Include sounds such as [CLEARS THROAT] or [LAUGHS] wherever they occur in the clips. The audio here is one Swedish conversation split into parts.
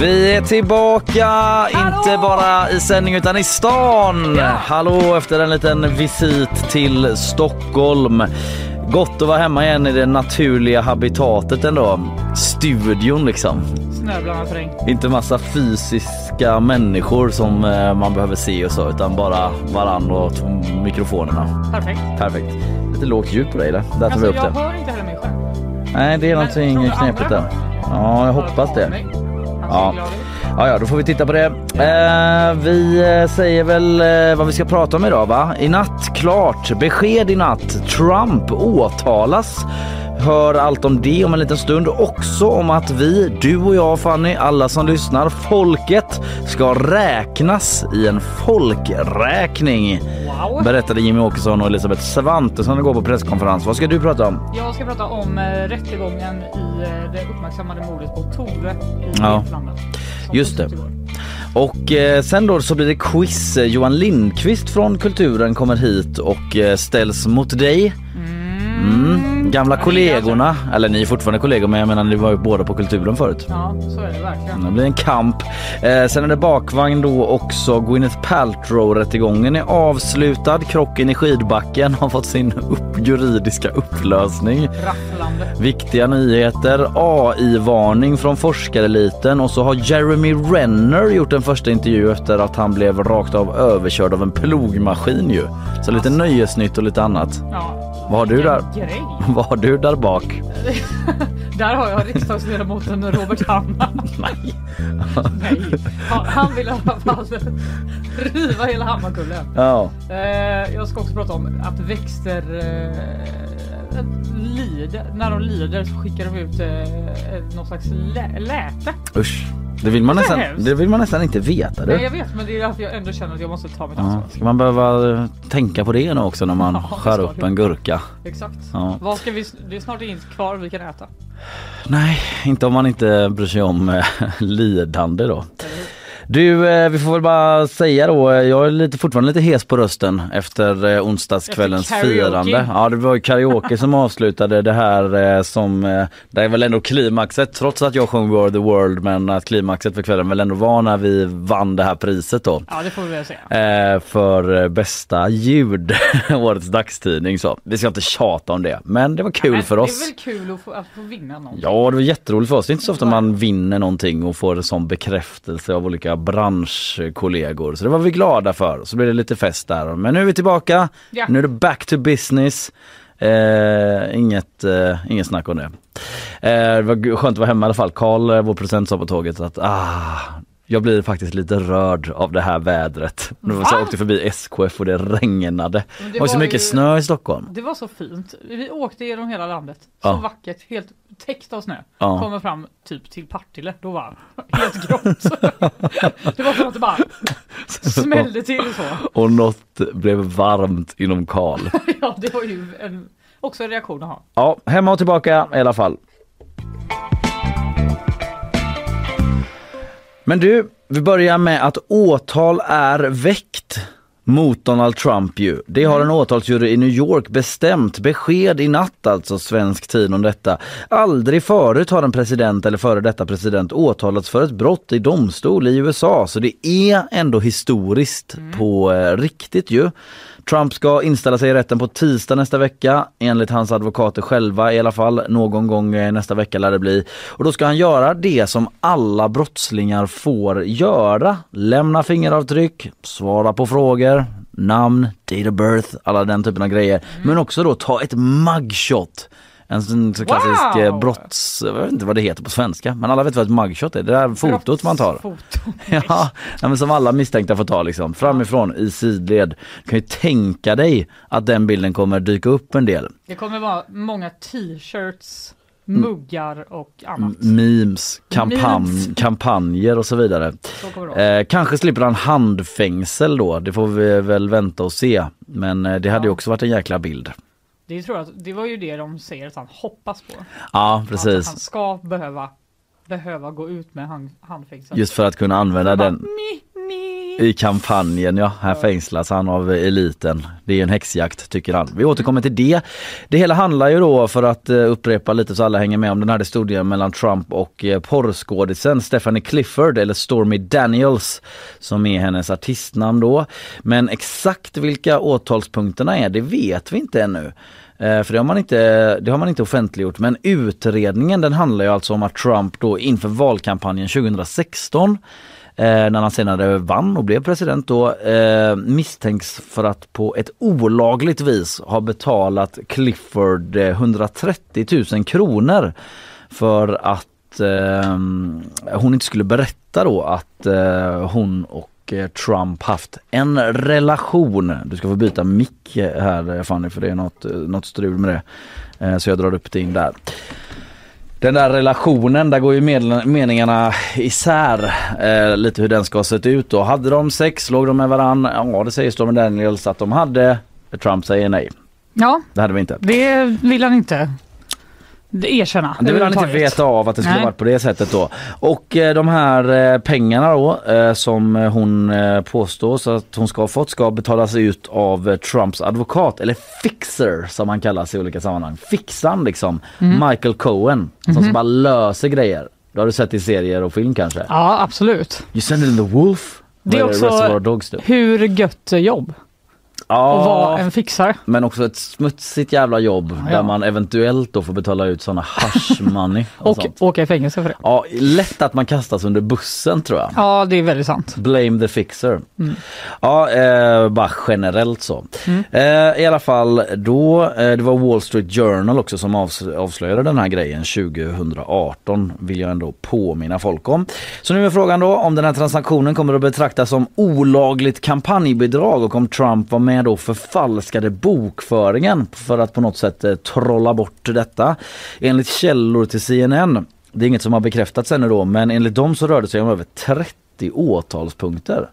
Vi är tillbaka, Hallå! inte bara i sändning utan i stan. Ja. Hallå efter en liten visit till Stockholm. Gott att vara hemma igen i det naturliga habitatet ändå. Studion liksom. Snöblandad terräng. Inte massa fysiska människor som eh, man behöver se och så utan bara varann och mikrofonerna. Perfekt. Perfekt. Lite lågt ljud på dig där. Där tar Alltså vi upp jag det. hör inte heller mig själv. Nej det är Men någonting knepigt där. Ja jag hoppas det. Han Ja. ser glad ut. Ja, ja, då får vi titta på det. Eh, vi eh, säger väl eh, vad vi ska prata om idag va? I natt, klart. Besked i natt. Trump åtalas. Hör allt om det om en liten stund. Också om att vi, du och jag Fanny, alla som lyssnar, folket ska räknas i en folkräkning. Wow. Berättade Jimmy Åkesson och Elisabeth Svantesson igår på presskonferens. Vad ska du prata om? Jag ska prata om eh, rättegången i eh, det uppmärksammade mordet på Tove i Ja. Vetlanda. som Just det. igår. Och eh, sen då så blir det quiz. Johan Lindqvist från Kulturen kommer hit och eh, ställs mot dig. Mm. Gamla kollegorna, eller ni är fortfarande kollegor men jag menar ni var ju båda på Kulturen förut. Ja, så är det verkligen. Det blir en kamp. Eh, sen är det bakvagn då också. Gwyneth Paltrow-rättegången är avslutad. Krocken i skidbacken har fått sin upp, juridiska upplösning. Rafflande. Viktiga nyheter, AI-varning från forskareliten och så har Jeremy Renner gjort en första intervju efter att han blev rakt av överkörd av en plogmaskin ju. Så lite nöjesnytt och lite annat. Ja. Vad har du där? [LAUGHS] Vad har du där bak? [LAUGHS] Där har jag riksdagsledamoten Robert Hammar. [LAUGHS] Nej. Nej, han, han vill i alla fall riva hela Hammarkullen. Ja, Eh, jag ska också prata om att växter eh, lider. När de lider så skickar de ut eh, någon slags lä- läte. usch. Det vill, man Det nästan, hemskt. det vill man nästan inte veta Nej, du. jag vet, men det är därför jag ändå känner att jag måste ta mitt Ja. ansvar. Ska man behöva eh, tänka på det nu också när man [LAUGHS] Ja, skär upp en gurka? Exakt. Ja. Vad ska vi? Det är snart inget kvar vi kan äta. Nej, inte om man inte bryr sig om eh, [LAUGHS] lidande då. Du, eh, vi får väl bara säga då, eh, jag är lite, fortfarande lite hes på rösten efter eh, onsdagskvällens Efter firande. Ja, det var ju karaoke som [LAUGHS] avslutade det här eh, som, det är väl ändå klimaxet, trots att jag sjöng World the World, men att klimaxet för kvällen väl ändå var när vi vann det här priset då. Ja, det får vi väl säga. För bästa ljud, [LAUGHS] årets dagstidning så. Vi ska inte tjata om det, men det var kul Men för oss. Det är väl kul att få, att få vinna någon. Ja, det var jätteroligt för oss. Det är inte så ofta man vinner någonting och får en sån bekräftelse av olika branschkollegor. Så det var vi glada för. Så blev det lite fest där. Men nu är vi tillbaka. Ja. Nu är det back to business. Eh, inget, eh, inget snack om det. Eh, det var skönt att vara hemma i alla fall. Karl, eh, vår producent, sa på tåget att ah, jag blir faktiskt lite rörd av det här vädret. Va? jag åkte förbi SKF och det regnade. Men Det var så mycket ju- snö i Stockholm. Det var så fint. Vi åkte genom hela landet. Så Ja. vackert, helt täckt av snö. Ja. Kommer fram typ till Partille. Då var det helt grått. [LAUGHS] det var som att det bara smällde till så. [LAUGHS] Och något blev varmt inom Karl. [LAUGHS] Ja, det var ju en, också en reaktion att ha. Ja, hemma och tillbaka i alla fall. Men du, vi börjar med att åtal är väckt mot Donald Trump ju. Det har en åtalsjury i New York bestämt. Besked i natt alltså, svensk tid om detta. Aldrig förut har en president eller före detta president åtalats för ett brott i domstol i USA. Så det är ändå historiskt på eh, riktigt ju. Trump ska inställa sig i rätten på tisdag nästa vecka enligt hans advokater själva i alla fall. Någon gång eh, nästa vecka lär det bli. Och då ska han göra det som alla brottslingar får göra. Lämna fingeravtryck, svara på frågor, namn, date of birth, alla den typen av grejer. Men också då ta ett mugshot. En sån så klassisk eh, Wow! brotts, jag vet inte vad det heter på svenska, men alla vet vad ett mugshot är. Det där fotot man tar. [LAUGHS] Ja, men som alla misstänkta får ta liksom. Framifrån i sidled. Du kan ju tänka dig att den bilden kommer dyka upp en del. Det kommer vara många t-shirts muggar och annat. Memes, kampanj, Memes. [LAUGHS] kampanjer och så vidare. Så Eh, kanske slipper han handfängsel då, det får vi väl vänta och se. Men eh, det hade ju Ja. också varit en jäkla bild. Det, tror jag, att- det var ju det de säger att han hoppas på. Ja Att precis. han ska behöva, behöva gå ut med hand, handfängsel. Just för att kunna använda Bara, den mi i kampanjen ja. Här fängslas han av eliten. Det är en häxjakt tycker han. Vi återkommer till det. Det hela handlar ju då för att eh, upprepa lite så alla hänger med om den här historien mellan Trump och eh, porrskådisen Stephanie Clifford eller Stormy Daniels som är hennes artistnamn då. Men exakt vilka åtalspunkterna är det vet vi inte ännu. Eh, för det har, man inte, det har man inte offentliggjort men utredningen den handlar ju alltså om att Trump då inför valkampanjen 2016 Eh, när han senare vann och blev president då eh, misstänks för att på ett olagligt vis ha betalat Clifford eh, 130 000 kronor för att eh, hon inte skulle berätta då att eh, hon och eh, Trump haft en relation. Du ska få byta mick här Fanny för det är något, något strul med det. Så jag drar upp det in där. Den där relationen, där går ju meningarna isär eh, lite hur den ska ha sett ut då. Hade de sex, låg de med varann? Ja det säger Stormy Daniels att de hade. Trump säger nej. Ja, Det hade vi inte. det vill han inte erkänna. Det vill han inte veta av att det skulle Nej. varit på det sättet då. Och eh, de här eh, pengarna då eh, som hon eh, påstås att hon ska ha fått ska betalas ut av Trumps advokat eller fixer som han kallas i olika sammanhang. Fixan liksom. Mm. Michael Cohen som, Mhm. som bara löser grejer. Det har du sett i serier och film kanske? Ja, absolut. You send in the wolf. Det är också- Dogs. Hur gött jobb Ja, att vara en fixare. men också ett smutsigt jävla jobb Ja. där man eventuellt då får betala ut sådana hush money och, [LAUGHS] Och sånt. åka i fängelse för det. Ja, lätt att man kastas under bussen tror jag. Ja, det är väldigt sant. Blame the fixer. Mm. Ja, eh, bara generellt så. Eh, I alla fall då, eh, det var Wall Street Journal också som avs- avslöjade den här grejen 2018 vill jag ändå påminna folk om. Så nu är frågan då om den här transaktionen kommer att betraktas som olagligt kampanjbidrag och om Trump var med då förfalskade bokföringen för att på något sätt eh, trolla bort detta. Enligt källor till CNN det är inget som har bekräftats ännu då men enligt dem så rörde det sig om över 30 åtalspunkter.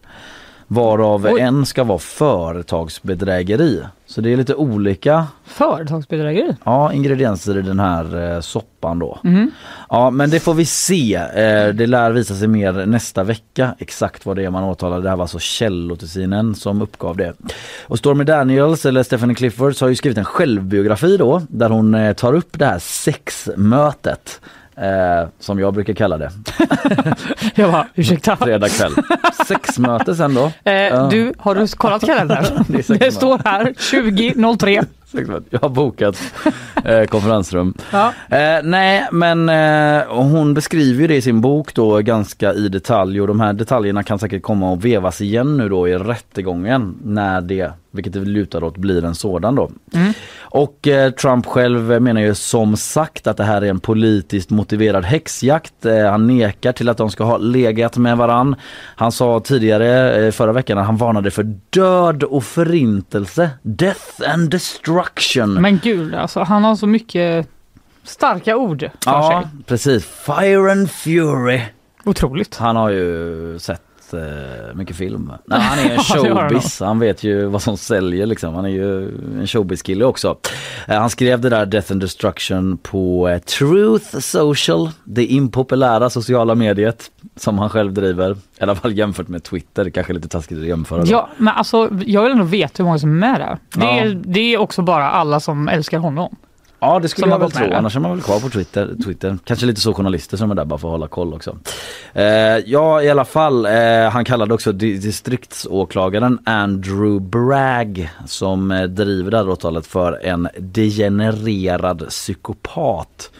Varav Oj. en ska vara företagsbedrägeri. Så det är lite olika Företagsbedrägeri. ja, ingredienser i den här eh, soppan då. Mhm. Ja men det får vi se. Eh, det lär visa sig mer nästa vecka exakt vad det är man åtalar. Det här var alltså CNN som uppgav det. Och Stormy Daniels eller Stephanie Clifford har ju skrivit en självbiografi då där hon eh, tar upp det här sexmötet. Eh, som jag brukar kalla det. [LAUGHS] Jag bara, ursäkta. Fredag kväll. Sexmöte sen då. Eh. Du, har du kollat kalendern? Det det, står här 20.03. Jag har bokat [LAUGHS] eh, konferensrum. Ja. Eh, nej men eh, hon beskriver det i sin bok då ganska i detalj och de här detaljerna kan säkert komma och vevas igen nu då i rättegången när det, vilket det lutar åt, blir en sådan då. Mm. Och eh, Trump själv menar ju som sagt att det här är en politiskt motiverad häxjakt. Eh, han nekar till att de ska ha legat med varann. Han sa tidigare eh, förra veckan att han varnade för död och förintelse. Death and destruction. Men gud, alltså, han har så mycket starka ord för Ja, sig. precis. Fire and Fury. Otroligt. Han har ju sett eh, mycket film. Nej, han är en [LAUGHS] showbiz. Han vet ju vad som säljer liksom. Han är ju en showbiz-kille också. Eh, han skrev det där Death and Destruction på eh, Truth Social, det impopulära sociala mediet som han själv driver. I alla fall jämfört med Twitter, kanske lite taskigt att jämföra. då. Ja, men alltså, jag vill ändå veta hur många som är med där. Det, Ja. är, det är också bara alla som älskar honom. Ja det skulle Som jag väl med tro, det. annars är man väl kvar på Twitter. Twitter. Kanske lite så journalister som är där bara för att hålla koll också. Eh, ja i alla fall, eh, han kallade också di- distriktsåklagaren Andrew Bragg som eh, driver det här åtalet för en degenererad psykopat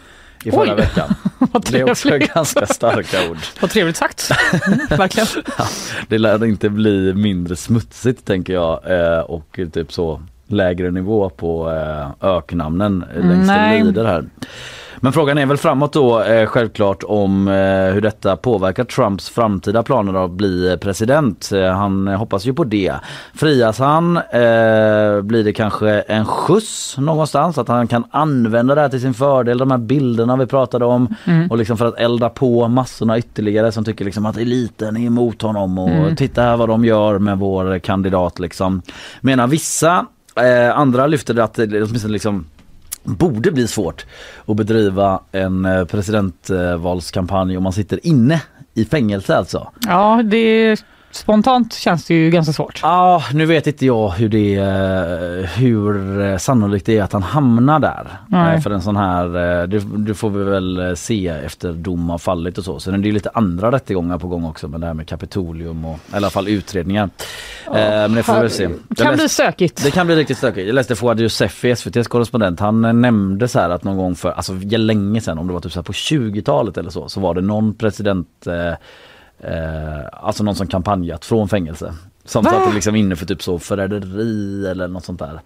i förra Oj. veckan. [LAUGHS] Det är också ganska starka ord. [LAUGHS] Vad trevligt sagt. Mm, [LAUGHS] verkligen. Det lär inte bli mindre smutsigt tänker jag eh, och typ så lägre nivå på eh, öknamnen längs Nej. lider här. Men frågan är väl framåt då eh, självklart om eh, hur detta påverkar Trumps framtida planer att bli president. Eh, han hoppas ju på det. Frias han eh, blir det kanske en skjuts någonstans att han kan använda det här till sin fördel. De här bilderna vi pratade om Mm. och liksom för att elda på massorna ytterligare som tycker liksom att eliten är emot honom och Mm. titta här vad de gör med vår kandidat liksom. Menar vissa, eh, andra lyfter att det åtminstone liksom borde bli svårt att bedriva en eh, presidentvalskampanj om man sitter inne i fängelse alltså. Ja, det spontant känns det ju ganska svårt. Ja, nu vet inte jag hur det eh, hur eh, sannolikt det är att han hamnar där. Nej. Eh, För en sån här, det, det får vi väl se efter dom har fallit och så. Sen är det ju lite andra rättegångar på gång också med det här med Kapitolium och i alla fall utredningar. Eh, Men det får vi väl se. Jag Kan läste- bli stökigt. det kan bli riktigt stökigt. Jag läste Fouad Yousefi, SVTs korrespondent, han nämnde så här att någon gång för, alltså länge sedan, om det var typ så på 20-talet eller så, så var det någon president, eh, eh, alltså någon som kampanjat från fängelse. Som Va? satt liksom inne för typ så förräderi eller något sånt där.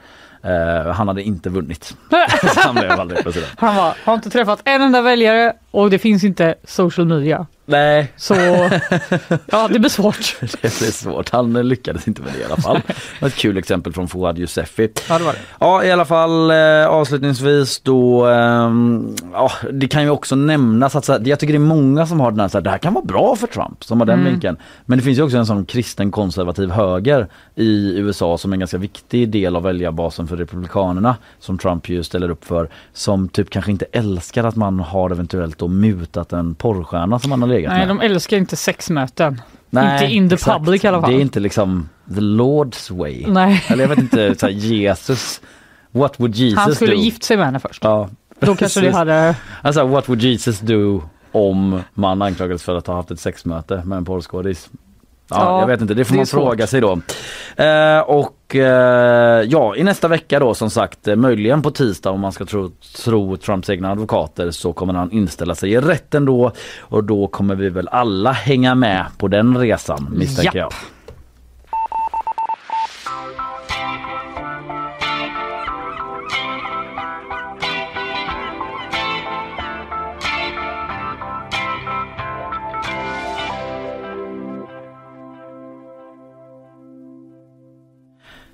Eh, han hade inte vunnit. [LAUGHS] Han blev aldrig president. Han var, har inte träffat en enda väljare och det finns inte social media. Nej, Så [LAUGHS] ja, det blir svårt. det är svårt. Han lyckades inte med det i alla fall. Ett kul exempel från Fouad Yousefi. Ja, det var det. Ja i alla fall eh, avslutningsvis då, ehm, ja det kan ju också nämnas att så här, jag tycker det är många som har den här, så här, det här kan vara bra för Trump, som har den Mm. vinkeln. Men det finns ju också en sån kristen konservativ höger i USA som är en ganska viktig del av väljarbasen för Republikanerna, som Trump ju ställer upp för, som typ kanske inte älskar att man har eventuellt då mutat en porrstjärna som man har legat Nej, med. de älskar inte sexmöten. Nej, inte in the exakt. public i alla fall. Det är inte liksom the Lord's way. Nej. Eller jag vet inte, så här, Jesus, what would Jesus Han skulle do? gift sig med henne först. Ja, Då kanske det hade... Alltså what would Jesus do om man anklagades för att ha haft ett sexmöte med en porrskådis? Ja, Ja, jag vet inte, det får det man fråga sig då. Eh, och eh, ja, i nästa vecka då som sagt, eh, möjligen på tisdag om man ska tro, tro Trumps egna advokater så kommer han inställa sig i rätten då och då kommer vi väl alla hänga med på den resan misstänker Japp. jag.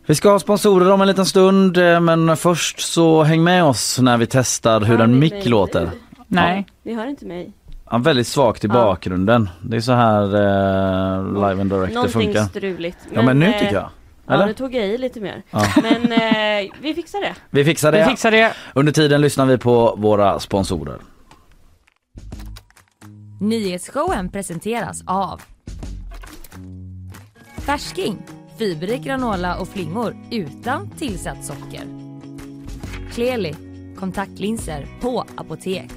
Vi ska ha sponsorer om en liten stund eh, men först så häng med oss när vi testar hur en mick låter. Nej. Ni hör inte mig? Ja, väldigt svagt i Ja. bakgrunden. Det är så här eh, live and direct det Någonting funkar. struligt. Ja men nu eh, tycker jag. Ja, Eller? nu tog jag i lite mer. Ja. Men eh, vi fixar det. Vi fixar Vi det. fixar det. Under tiden lyssnar vi på våra sponsorer. Nyhetsshowen presenteras av Färsking, fiberrik granola och flingor utan tillsatt socker. Kleli, kontaktlinser på apotek.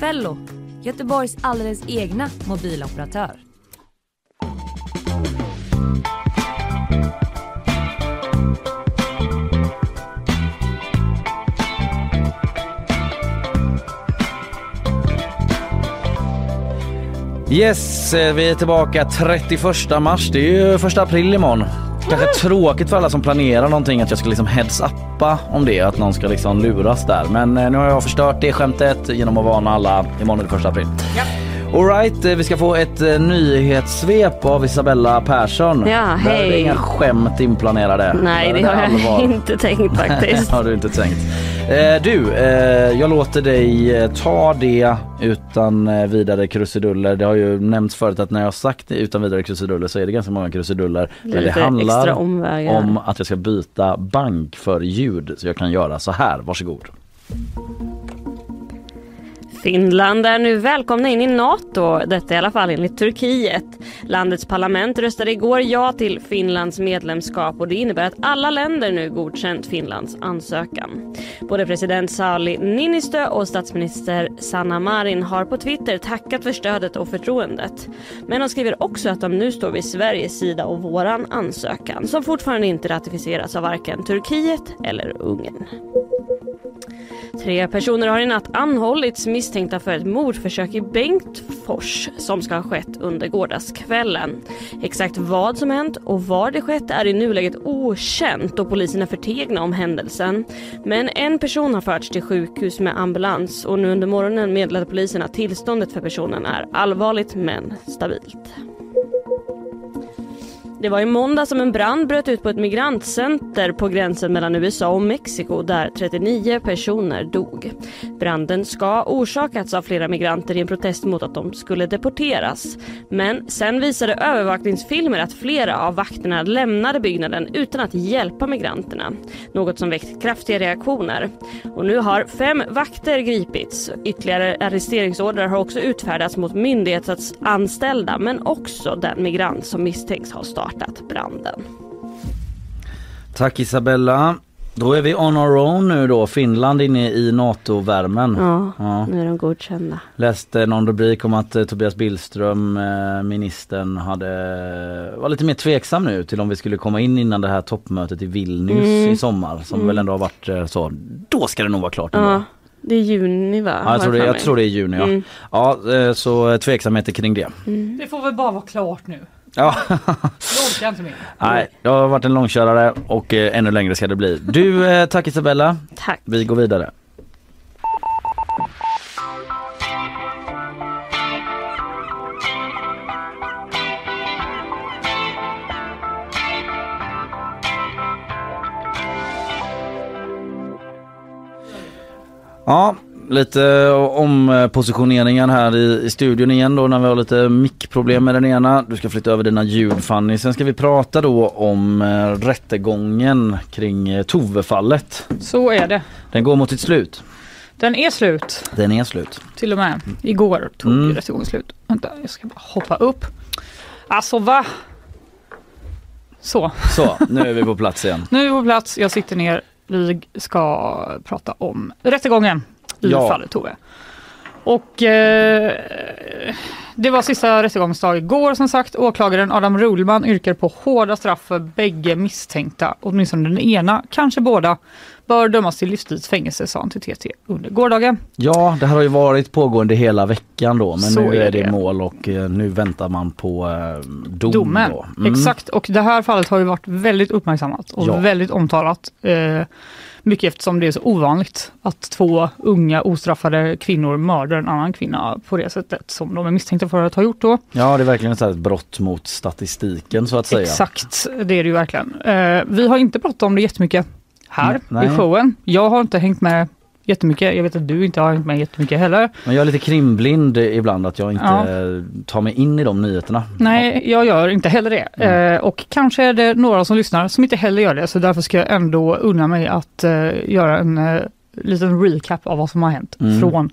Fello, Göteborgs alldeles egna mobiloperatör. Yes, eh, vi är tillbaka 31 mars. Det är ju första april imorgon. Kanske tråkigt för alla som planerar någonting att jag ska liksom heads uppa om det, att någon ska liksom luras där. Men eh, nu har jag förstört det skämtet genom att varna alla. Imorgon är det första april. Alright, vi ska få ett eh, nyhetssvep av Isabella Persson. Ja, Där är hej. det inga skämt inplanerade. Nej, det är har allvar. jag inte tänkt [LAUGHS] faktiskt. har du inte tänkt. Eh, du, eh, jag låter dig eh, ta det utan eh, vidare krusiduller. Det har ju nämnts förut att när jag har sagt det utan vidare krusiduller så är det ganska många krusiduller. Men det Lite handlar om att jag ska byta bank för ljud så jag kan göra så här. Varsågod. Finland är nu välkomna in i NATO, detta i alla fall enligt Turkiet. Landets parlament röstade igår ja till Finlands medlemskap och det innebär att alla länder nu godkänt Finlands ansökan. Både president Sauli Niinistö och statsminister Sanna Marin har på Twitter tackat för stödet och förtroendet. Men de skriver också att de nu står vid Sveriges sida och våran ansökan som fortfarande inte ratificerats av varken Turkiet eller Ungern. Tre personer har i natt anhållits misstänkta för ett mordförsök i Bengtfors som ska ha skett under gårdagskvällen. Exakt vad som hänt och var det skett är i nuläget okänt och polisen är förtegna om händelsen. Men en person har förts till sjukhus med ambulans och nu under morgonen meddelade polisen att tillståndet för personen är allvarligt men stabilt. Det var i måndag som en brand bröt ut på ett migrantcenter på gränsen mellan USA och Mexiko där 39 personer dog. Branden ska orsakats av flera migranter i en protest mot att de skulle deporteras. Men sen visade övervakningsfilmer att flera av vakterna lämnade byggnaden utan att hjälpa migranterna. Något som väckt kraftiga reaktioner. Och nu har fem vakter gripits. Ytterligare arresteringsorder har också utfärdats mot myndighetsanställda men också den migrant som misstänks ha startat branden. Tack Isabella. Då är vi on our own nu då, Finland inne i NATO-värmen. Ja, Ja. nu är de godkända. Läste någon rubrik om att eh, Tobias Billström, eh, ministern, hade, var lite mer tveksam nu till om vi skulle komma in innan det här toppmötet i Vilnius Mm. i sommar som väl ändå har varit eh, så, då ska det nog vara klart ändå. Ja, det är juni va? Ja, jag, tror det, jag tror det är juni ja. Mm. Ja, eh, så eh, tveksamheter kring det. Det får väl bara vara klart nu. Ja, Jag orkar inte mer. nej, det har varit en långkörare och eh, ännu längre ska det bli. Du, eh, tack Isabella. Tack. Vi går vidare. Ja, lite ompositioneringar här i, i studion igen då när vi har lite mickproblem med den ena. Du ska flytta över dina ljud Fanny. Sen ska vi prata då om eh, rättegången kring eh, Tove-fallet. Så är det. Den går mot sitt slut. Den är slut. Den är slut. Till och med igår tog mm. rättegången slut. Vänta, jag ska bara hoppa upp. Alltså va? Så, Så, nu är vi på plats igen. [LAUGHS] nu är vi på plats. Jag sitter ner. Vi ska prata om rättegången i Ja. fallet Tove. Och eh, det var sista rättegångsdag igår som sagt. Åklagaren Adam Ruhlman yrkar på hårda straff för bägge misstänkta. Åtminstone den ena, kanske båda, bör dömas till livstids fängelse sa han till TT under gårdagen. Ja, det här har ju varit pågående hela veckan då men Så nu är det det. mål och eh, nu väntar man på eh, dom. domen. Mm. Exakt, och det här fallet har ju varit väldigt uppmärksammat och Ja. väldigt omtalat. Eh, mycket eftersom det är så ovanligt att två unga ostraffade kvinnor mördar en annan kvinna på det sättet som de är misstänkta för att ha gjort då. Ja, det är verkligen ett brott mot statistiken så att säga. Exakt, det är det ju verkligen. Eh, vi har inte pratat om det jättemycket här Nej. i showen. Jag har inte hängt med jättemycket. Jag vet att du inte har hängt med jättemycket heller. Men jag är lite krimblind ibland att jag inte Ja. tar mig in i de nyheterna. Nej, jag gör inte heller det. Mm. Eh, och kanske är det några som lyssnar som inte heller gör det, så därför ska jag ändå unna mig att eh, göra en eh, liten recap av vad som har hänt Mm. från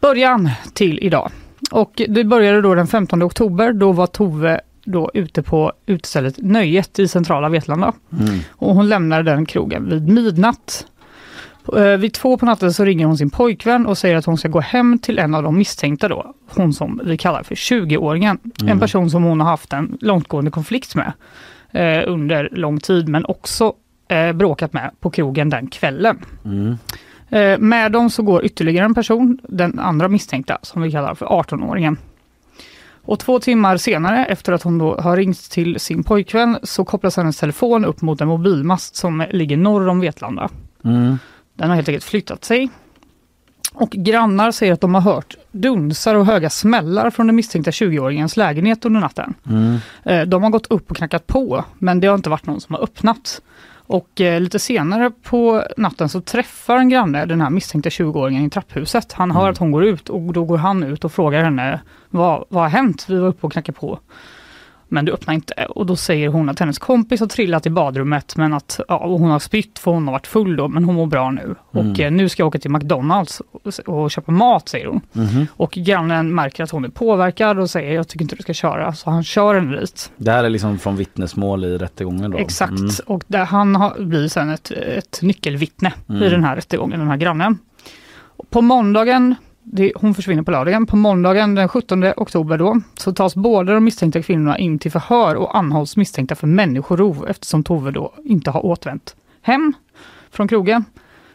början till idag. Och det började då den 15 oktober, då var Tove då ute på utestället Nöjet i centrala Vetlanda. Mm. Och hon lämnade den krogen vid midnatt. Eh, Vid två på natten så ringer hon sin pojkvän och säger att hon ska gå hem till en av de misstänkta då. Hon som vi kallar för 20-åringen. En Mm. person som hon har haft en långtgående konflikt med eh, under lång tid men också eh, bråkat med på krogen den kvällen. Mm. Eh, med dem så går ytterligare en person, den andra misstänkta som vi kallar för 18-åringen. Och två timmar senare efter att hon då har ringt till sin pojkvän så kopplas hennes telefon upp mot en mobilmast som ligger norr om Vetlanda. Mm. Den har helt enkelt flyttat sig. Och grannar säger att de har hört dunsar och höga smällar från den misstänkta 20-åringens lägenhet under natten. Mm. Eh, De har gått upp och knackat på, men det har inte varit någon som har öppnat. Och eh, lite senare på natten så träffar en granne den här misstänkta 20-åringen i trapphuset. Han hör Mm. att hon går ut och då går han ut och frågar henne vad, vad har hänt? Vi var uppe och knackade på. Men det öppnar inte och då säger hon att hennes kompis har trillat i badrummet men att ja, och hon har spytt för hon har varit full då men hon mår bra nu. Mm. Och eh, nu ska jag åka till McDonalds och, och köpa mat säger hon. Mhm. Och grannen märker att hon är påverkad och säger jag tycker inte du ska köra så han kör henne dit. Det här är liksom från vittnesmål i rättegången då? Exakt, Mm. och där han har, blir sen ett, ett nyckelvittne Mm. i den här rättegången, den här grannen. På måndagen, det, hon försvinner på lördagen, på måndagen den 17 oktober då, så tas båda de misstänkta kvinnorna in till förhör och anhålls misstänkta för människorov eftersom Tove då inte har återvänt hem från krogen.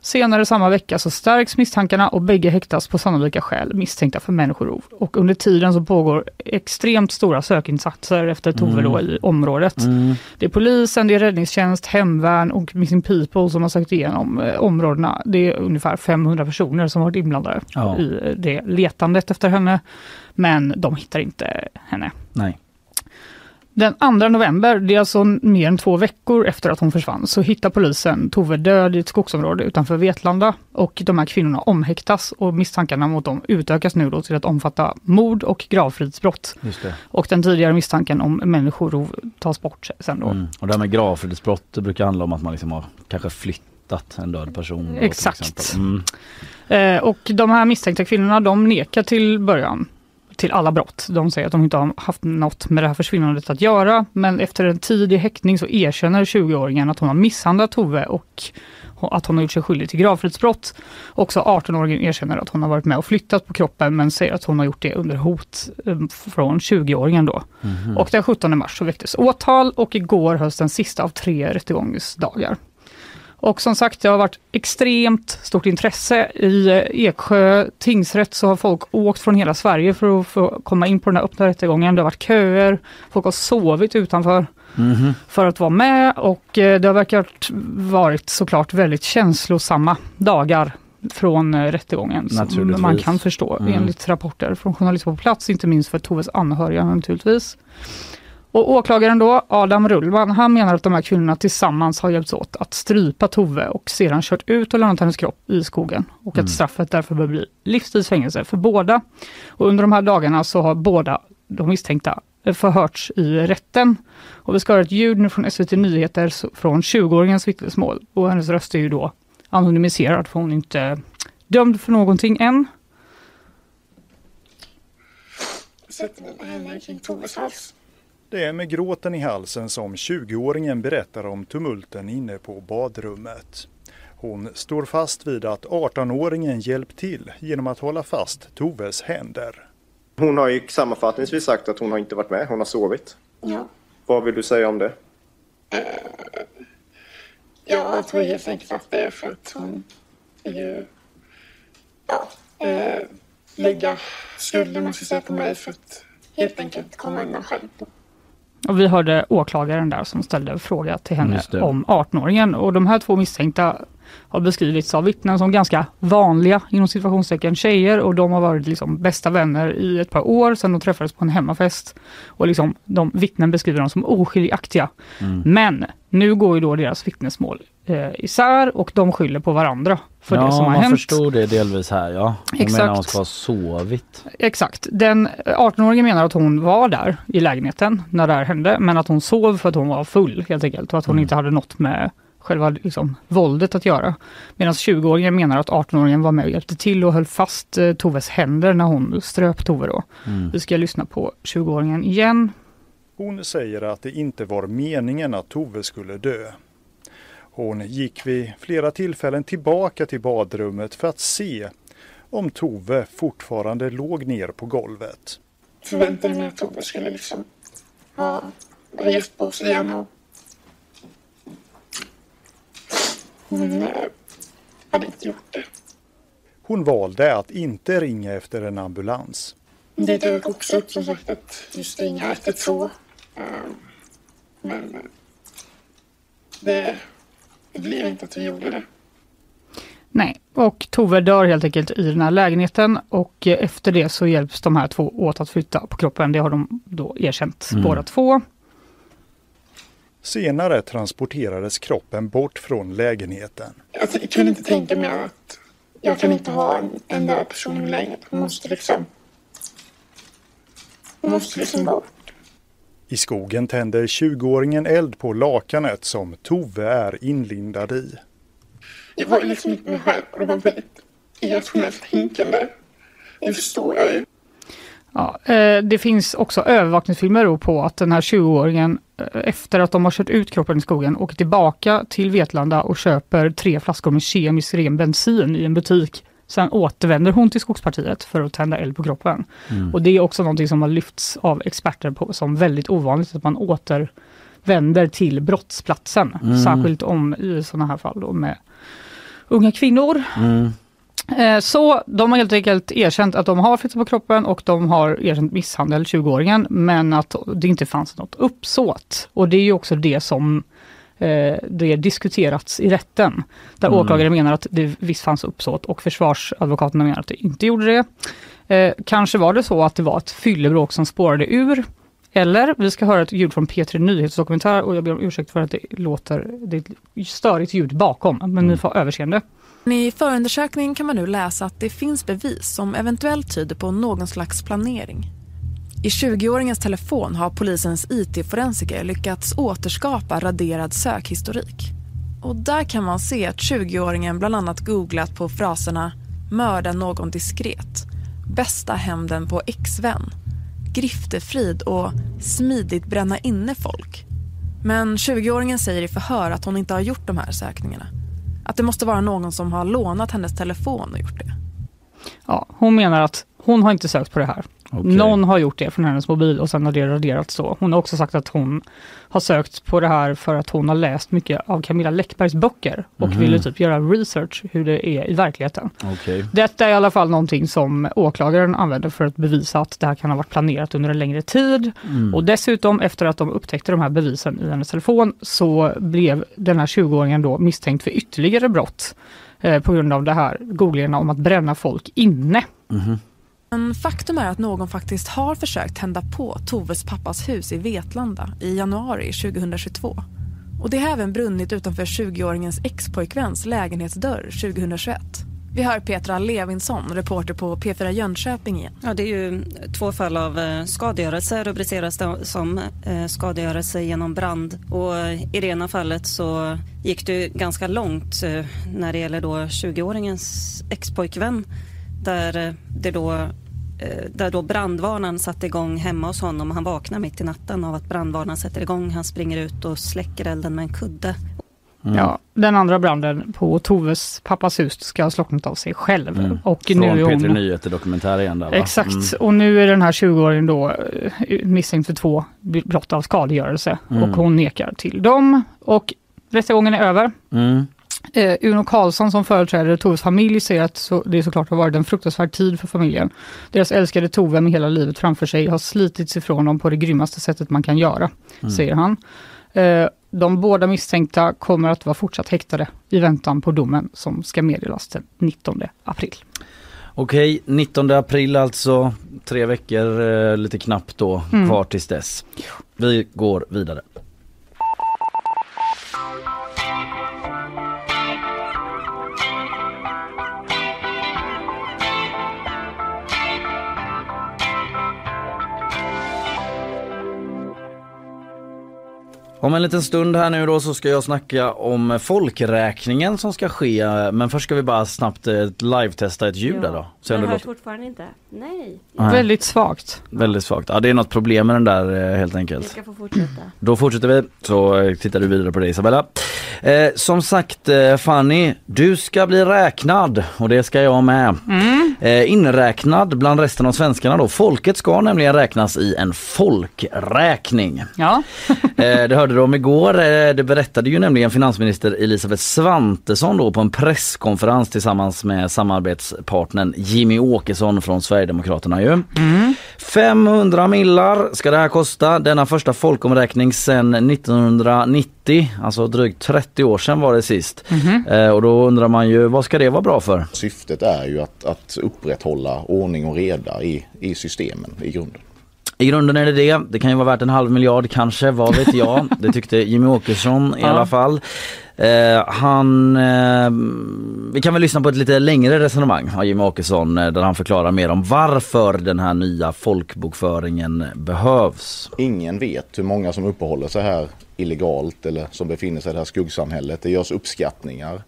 Senare samma vecka så stärks misstankarna och bägge häktas på sannolika skäl misstänkta för människorov. Och under tiden så pågår extremt stora sökinsatser efter Tove då i området. Mm. Det är polisen, det är räddningstjänst, hemvärn och Missing People som har sökt igenom eh, områdena. Det är ungefär 500 personer som varit inblandade Ja. i eh, det letandet efter henne. Men de hittar inte henne. Nej. Den 2 november, det är alltså mer än två veckor efter att hon försvann, så hittar polisen Tove död i ett skogsområde utanför Vetlanda och de här kvinnorna omhäktas och misstankarna mot dem utökas nu då till att omfatta mord och gravfridsbrott. Och den tidigare misstanken om människorov tas bort sen då. Mm. Och det här med gravfridsbrott det brukar handla om att man liksom har kanske flyttat en död person. Exakt. Mm. Eh, och de här misstänkta kvinnorna de nekar till början till alla brott. De säger att de inte har haft något med det här försvinnandet att göra. Men efter en tid i häktning så erkänner 20-åringen att hon har misshandlat Tove och att hon har gjort sig skyldig till gravfridsbrott. Också 18-åringen erkänner att hon har varit med och flyttat på kroppen men säger att hon har gjort det under hot eh, från 20-åringen då. Och den 17 mars så väcktes åtal och igår hölls den sista av tre rättegångsdagar. Och som sagt, det har varit extremt stort intresse. I eh, Eksjö tingsrätt så har folk åkt från hela Sverige för att få komma in på den här öppna rättegången. Det har varit köer, folk har sovit utanför Mhm. för att vara med och eh, det har verkat varit såklart väldigt känslosamma dagar från eh, rättegången. Som man kan förstå Mm. enligt rapporter från journalister på plats, inte minst för Toves anhöriga naturligtvis. Och åklagaren då, Adam Rullman, han menar att de här kvinnorna tillsammans har hjälpts åt att strypa Tove och sedan kört ut och lämnat hennes kropp i skogen. Och Mm. att straffet därför bör bli livstids fängelse för båda. Och under de här dagarna så har båda de misstänkta förhörts i rätten. Och vi ska höra ett ljud nu från SVT Nyheter från 20-åringens vittnesmål. Och hennes röst är ju då anonymiserad för hon är inte dömd för någonting än. sätter mina händer kring Toves hals. Det är med gråten i halsen som 20-åringen berättar om tumulten inne på badrummet. Hon står fast vid att 18-åringen hjälpt till genom att hålla fast Toves händer. Hon har ju sammanfattningsvis sagt att hon har inte varit med, hon har sovit. Ja. Vad vill du säga om det? ja, jag tror helt enkelt att det är för att hon ju ja, eh, lägga skulden måste jag säga på mig för att helt enkelt komma undan själv. Och vi hörde åklagaren där som ställde en fråga till henne om 18-åringen. Och de här två misstänkta har beskrivits av vittnen som ganska vanliga inom situationstecken tjejer och de har varit liksom bästa vänner i ett par år sedan de träffades på en hemmafest. Och liksom de vittnen beskriver dem som oskiljaktiga. Men nu går ju då deras vittnesmål eh, isär och de skyller på varandra för ja, det som har man hänt. förstod det delvis här ja. Hon Exakt. menar hon ska ha sovit. Exakt. Den 18-åringen menar att hon var där i lägenheten när det här hände, men att hon sov för att hon var full helt enkelt och att hon Mm. inte hade något med själva liksom, våldet att göra. Medan 20-åringen menar att 18-åringen var med och hjälpte till och höll fast eh, Toves händer när hon ströp Tove då. Mm. Vi ska lyssna på 20-åringen igen. Hon säger att det inte var meningen att Tove skulle dö. Hon gick vid flera tillfällen tillbaka till badrummet för att se om Tove fortfarande låg ner på golvet. Förväntade mig att Tove skulle liksom ha rest på sig igen och hon eh, hade inte gjort det. Hon valde att inte ringa efter en ambulans. Det dök också upp som sagt att just ringa 112. Eh, Men eh, det, det blev inte att vi gjorde det. Nej, och Tove dör helt enkelt i den här lägenheten och eh, efter det så hjälps de här två åt att flytta på kroppen. Det har de då erkänt Mm. båda två. Senare transporterades kroppen bort från lägenheten. Jag t- kunde inte tänka mig att jag kan inte ha en, en död person i min lägenhet. Hon måste liksom... Hon måste liksom bort. I skogen tänder 20-åringen eld på lakanet som Tove är inlindad i. Jag var liksom inte mig själv och det var väldigt irrationellt tänkande. Det förstår jag ju. Ja, eh, det finns också övervakningsfilmer på att den här 20-åringen eh, efter att de har kört ut kroppen i skogen åker tillbaka till Vetlanda och köper tre flaskor med kemiskt ren bensin i en butik. Sen återvänder hon till skogspartiet för att tända eld på kroppen. Och det är också någonting som har lyfts av experter på som väldigt ovanligt att man återvänder till brottsplatsen. Särskilt om i sådana här fall då med unga kvinnor. Mm. Eh, Så de har helt enkelt erkänt att de har flyttat på kroppen och de har erkänt misshandel, 20-åringen, men att det inte fanns något uppsåt. Och det är ju också det som det diskuterats i rätten. Där Mm. åklagare menar att det visst fanns uppsåt och försvarsadvokaterna menar att det inte gjorde det. Eh, kanske var det så att det var ett fyllebråk som spårade ur. Eller, vi ska höra ett ljud från P3 Nyhetsdokumentär och jag ber om ursäkt för att det låter, det är ett störigt ljud bakom, men ni får överseende. I förundersökningen kan man nu läsa att det finns bevis som eventuellt tyder på någon slags planering. I 20-åringens telefon har polisens IT-forensiker lyckats återskapa raderad sökhistorik. Och där kan man se att 20-åringen bland annat googlat på fraserna “mörda någon diskret”, “bästa hämnden på ex-vän”, “griftefrid” och “smidigt bränna inne folk”. Men 20-åringen säger i förhör att hon inte har gjort de här sökningarna. Att det måste vara någon som har lånat hennes telefon och gjort det. Ja, hon menar att hon har inte sökt på det här. Okej. Någon har gjort det från hennes mobil och sen har det raderats så. Hon har också sagt att hon har sökt på det här för att hon har läst mycket av Camilla Läckbergs böcker och Mhm. ville typ göra research hur det är i verkligheten. Okej. Detta är i alla fall någonting som åklagaren använder för att bevisa att det här kan ha varit planerat under en längre tid. Mm. Och dessutom efter att de upptäckte de här bevisen i hennes telefon så blev den här 20-åringen då misstänkt för ytterligare brott eh, på grund av det här googlingarna om att bränna folk inne. Mhm. Men faktum är att någon faktiskt har försökt tända på Toves pappas hus i Vetlanda i januari 2022. Och det har även brunnit utanför 20-åringens expojkväns lägenhetsdörr 2021. Vi hör Petra Levinsson, reporter på P4 Jönköping igen. Ja, det är ju två fall av eh, skadegörelse rubriceras det som eh, skadegörelse genom brand. Och eh, i det ena fallet så gick det ganska långt när det gäller då 20-åringens expojkvän där eh, det då eh, där då brandvarnaren satte igång hemma hos honom. Han vaknar mitt i natten av att brandvarnaren sätter igång. Han springer ut och släcker elden med en kudde. Mm. Ja, den andra branden på Toves pappas hus ska ha slocknat av sig själv. Mm. Och Från nu är P3 hon... Nyheter dokumentär igen där va? Exakt, Mm. och nu är den här 20-åringen då eh, misstänkt för två brott av skadegörelse Mm. och hon nekar till dem. Och rättegången är över. Mm. Eh, Uno Karlsson som företräder Toves familj säger att så, det såklart har varit en fruktansvärd tid för familjen. Deras älskade Tove med hela livet framför sig har slitits ifrån dem på det grymmaste sättet man kan göra, Mm. säger han. Eh, de båda misstänkta kommer att vara fortsatt häktade i väntan på domen som ska meddelas den 19 april. Okej, 19 april alltså, tre veckor eh, lite knappt då Mm. kvar tills dess. Vi går vidare. Om en liten stund här nu då så ska jag snacka om folkräkningen som ska ske. Men först ska vi bara snabbt eh, live-testa ett ljud där då. Om Jag det hörs låter fortfarande inte. Nej. Nej. Väldigt svagt. väldigt svagt. Ja det är något problem med den där eh, helt Vi enkelt. ska få fortsätta. Då fortsätter vi, så eh, tittar du vidare på det Isabella. Eh, som sagt Fanny, du ska bli räknad och det ska jag med. Eh, inräknad bland resten av svenskarna då. Folket ska nämligen räknas i en folkräkning. Ja. [LAUGHS] Eh, det hörde du om igår. Eh, det berättade ju nämligen finansminister Elisabeth Svantesson då på en presskonferens tillsammans med samarbetspartnern Jimmy Åkesson från Sverigedemokraterna ju. 500 millar ska det här kosta. Denna första folkomräkning sedan 1990, alltså drygt 30 år sedan var det sist. Eh, och då undrar man ju vad ska det vara bra för? Syftet är ju att, att upprätthålla ordning och reda i, i systemen i grunden. I grunden är det det. Det kan ju vara värt en halv miljard kanske, vad vet jag. [LAUGHS] Det tyckte Jimmy Åkesson i Ja. alla fall. Eh, han, eh, vi kan väl lyssna på ett lite längre resonemang av Jimmy Åkesson eh, där han förklarar mer om varför den här nya folkbokföringen behövs. Ingen vet hur många som uppehåller sig här illegalt eller som befinner sig i det här skuggsamhället. Det görs uppskattningar.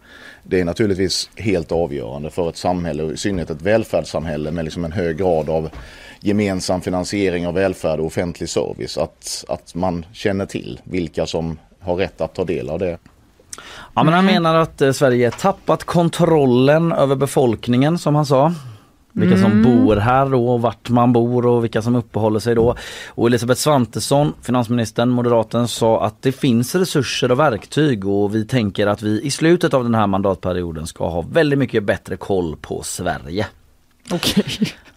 Det är naturligtvis helt avgörande för ett samhälle och i synnerhet ett välfärdssamhälle med liksom en hög grad av gemensam finansiering av välfärd och offentlig service. Att, att man känner till vilka som har rätt att ta del av det. Ja, men han menar att eh, Sverige tappat kontrollen över befolkningen som han sa. Vilka som Mm. bor här då och vart man bor och vilka som uppehåller sig då. Och Elisabeth Svantesson, finansministern, moderaten, sa att det finns resurser och verktyg och vi tänker att vi i slutet av den här mandatperioden ska ha väldigt mycket bättre koll på Sverige. Okej.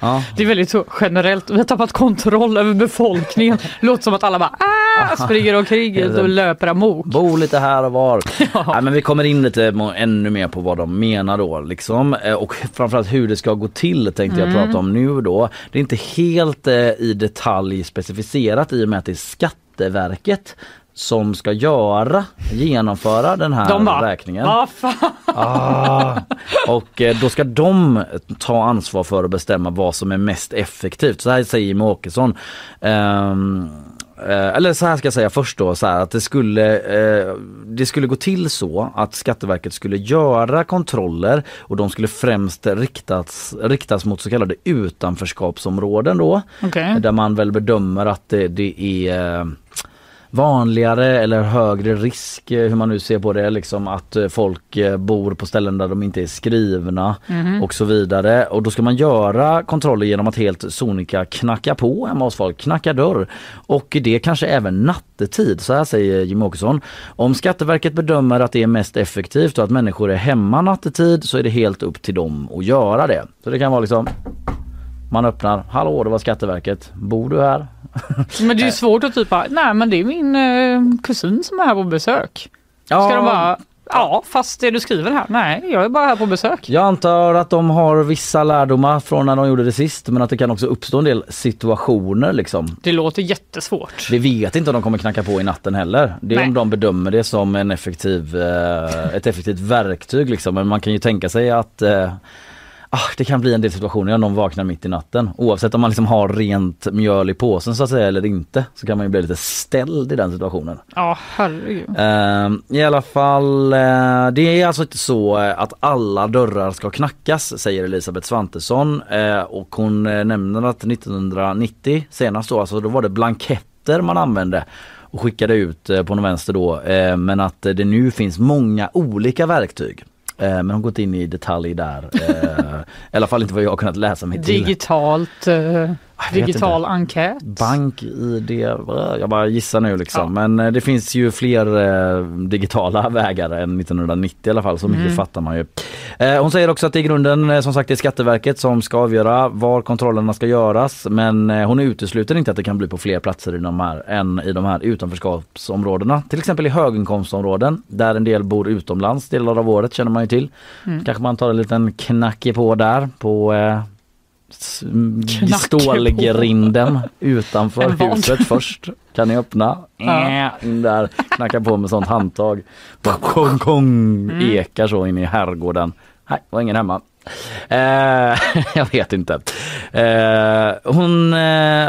Ja. Det är väldigt så generellt. Vi har tappat kontroll över befolkningen. [LAUGHS] Låter som att alla bara ah, springer omkring och löper amok. Bo lite här och var. [LAUGHS] Nej, men vi kommer in lite ännu mer på vad de menar då liksom. Eh, och framförallt hur det ska gå till tänkte jag Mm. prata om nu då. Det är inte helt eh, i detalj specificerat i och med att det är Skatteverket som ska göra, genomföra den här De bara, räkningen. fan. Ah, [LAUGHS] och eh, då ska de ta ansvar för att bestämma vad som är mest effektivt. Så här säger Jimmie Åkesson. Eh, eller så här ska jag säga först då så här att det skulle, eh, det skulle gå till så att Skatteverket skulle göra kontroller och de skulle främst riktas, riktas mot så kallade utanförskapsområden då. Okej. Där man väl bedömer att det, det är eh, vanligare eller högre risk, eh, hur man nu ser på det, liksom att eh, folk eh, bor på ställen där de inte är skrivna Mhm. och så vidare. Och då ska man göra kontroller genom att helt sonika knacka på hemma hos folk, knacka dörr. Och det kanske även nattetid, så här säger Jimmie Åkesson. Om Skatteverket bedömer att det är mest effektivt och att människor är hemma nattetid så är det helt upp till dem att göra det. Så det kan vara liksom man öppnar, hallå det var Skatteverket, bor du här? [LAUGHS] Men det är ju svårt att typ nej men det är min eh, kusin som är här på besök. Ja. Ska de bara, ja fast det du skriver här, nej jag är bara här på besök. Jag antar att de har vissa lärdomar från när de gjorde det sist men att det kan också uppstå en del situationer liksom. Det låter jättesvårt. Vi vet inte om de kommer knacka på i natten heller. Det är Nej. om de bedömer det som en effektiv, eh, ett effektivt verktyg liksom. Men man kan ju tänka sig att eh, ah, det kan bli en del situationer om någon vaknar mitt i natten. Oavsett om man liksom har rent mjöl i påsen så att säga eller inte så kan man ju bli lite ställd i den situationen. Ja herregud. Eh, I alla fall, eh, det är alltså inte så eh, att alla dörrar ska knackas säger Elisabeth Svantesson eh, och hon nämner att 1990 senast då, alltså då var det blanketter man använde och skickade ut på någon vänster då men att det nu finns många olika verktyg. Eh, men hon har gått in i detalj där. Eh, I alla fall inte vad jag har kunnat läsa mig till. Digitalt, eh digital inte. enkät. Bank-id, jag bara gissar nu liksom. Men eh, det finns ju fler eh, digitala [LAUGHS] vägar än 1990 i alla fall, så mycket Mm. fattar man ju. Eh, hon säger också att i grunden som sagt det är Skatteverket som ska avgöra var kontrollerna ska göras men hon utesluter inte att det kan bli på fler platser i de här, än i de här utanförskapsområdena. Till exempel i höginkomstområden där en del bor utomlands delar av året känner man ju till. Mm. Kanske man tar en liten knacke på där på stålgrinden utanför huset först. Kan ni öppna? Ja. Där, knacka på med sånt handtag. Kong, kong, Mm. ekar så in i herrgården. Nej, var ingen hemma. Eh, [LAUGHS] jag vet inte. Eh, hon, eh,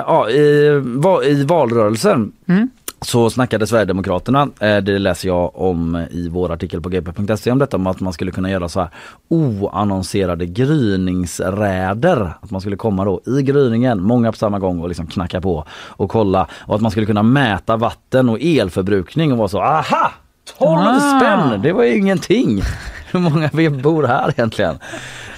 ja, i, va, i valrörelsen Mm. Så snackade Sverigedemokraterna, eh, det läser jag om i vår artikel på gp.se om detta, om att man skulle kunna göra så här oannonserade gryningsräder. Att man skulle komma då i gryningen, många på samma gång och liksom knacka på och kolla. Och att man skulle kunna mäta vatten och elförbrukning och vara så, aha! 12 Ah. spänn, det var ju ingenting. Hur många vi bor här egentligen?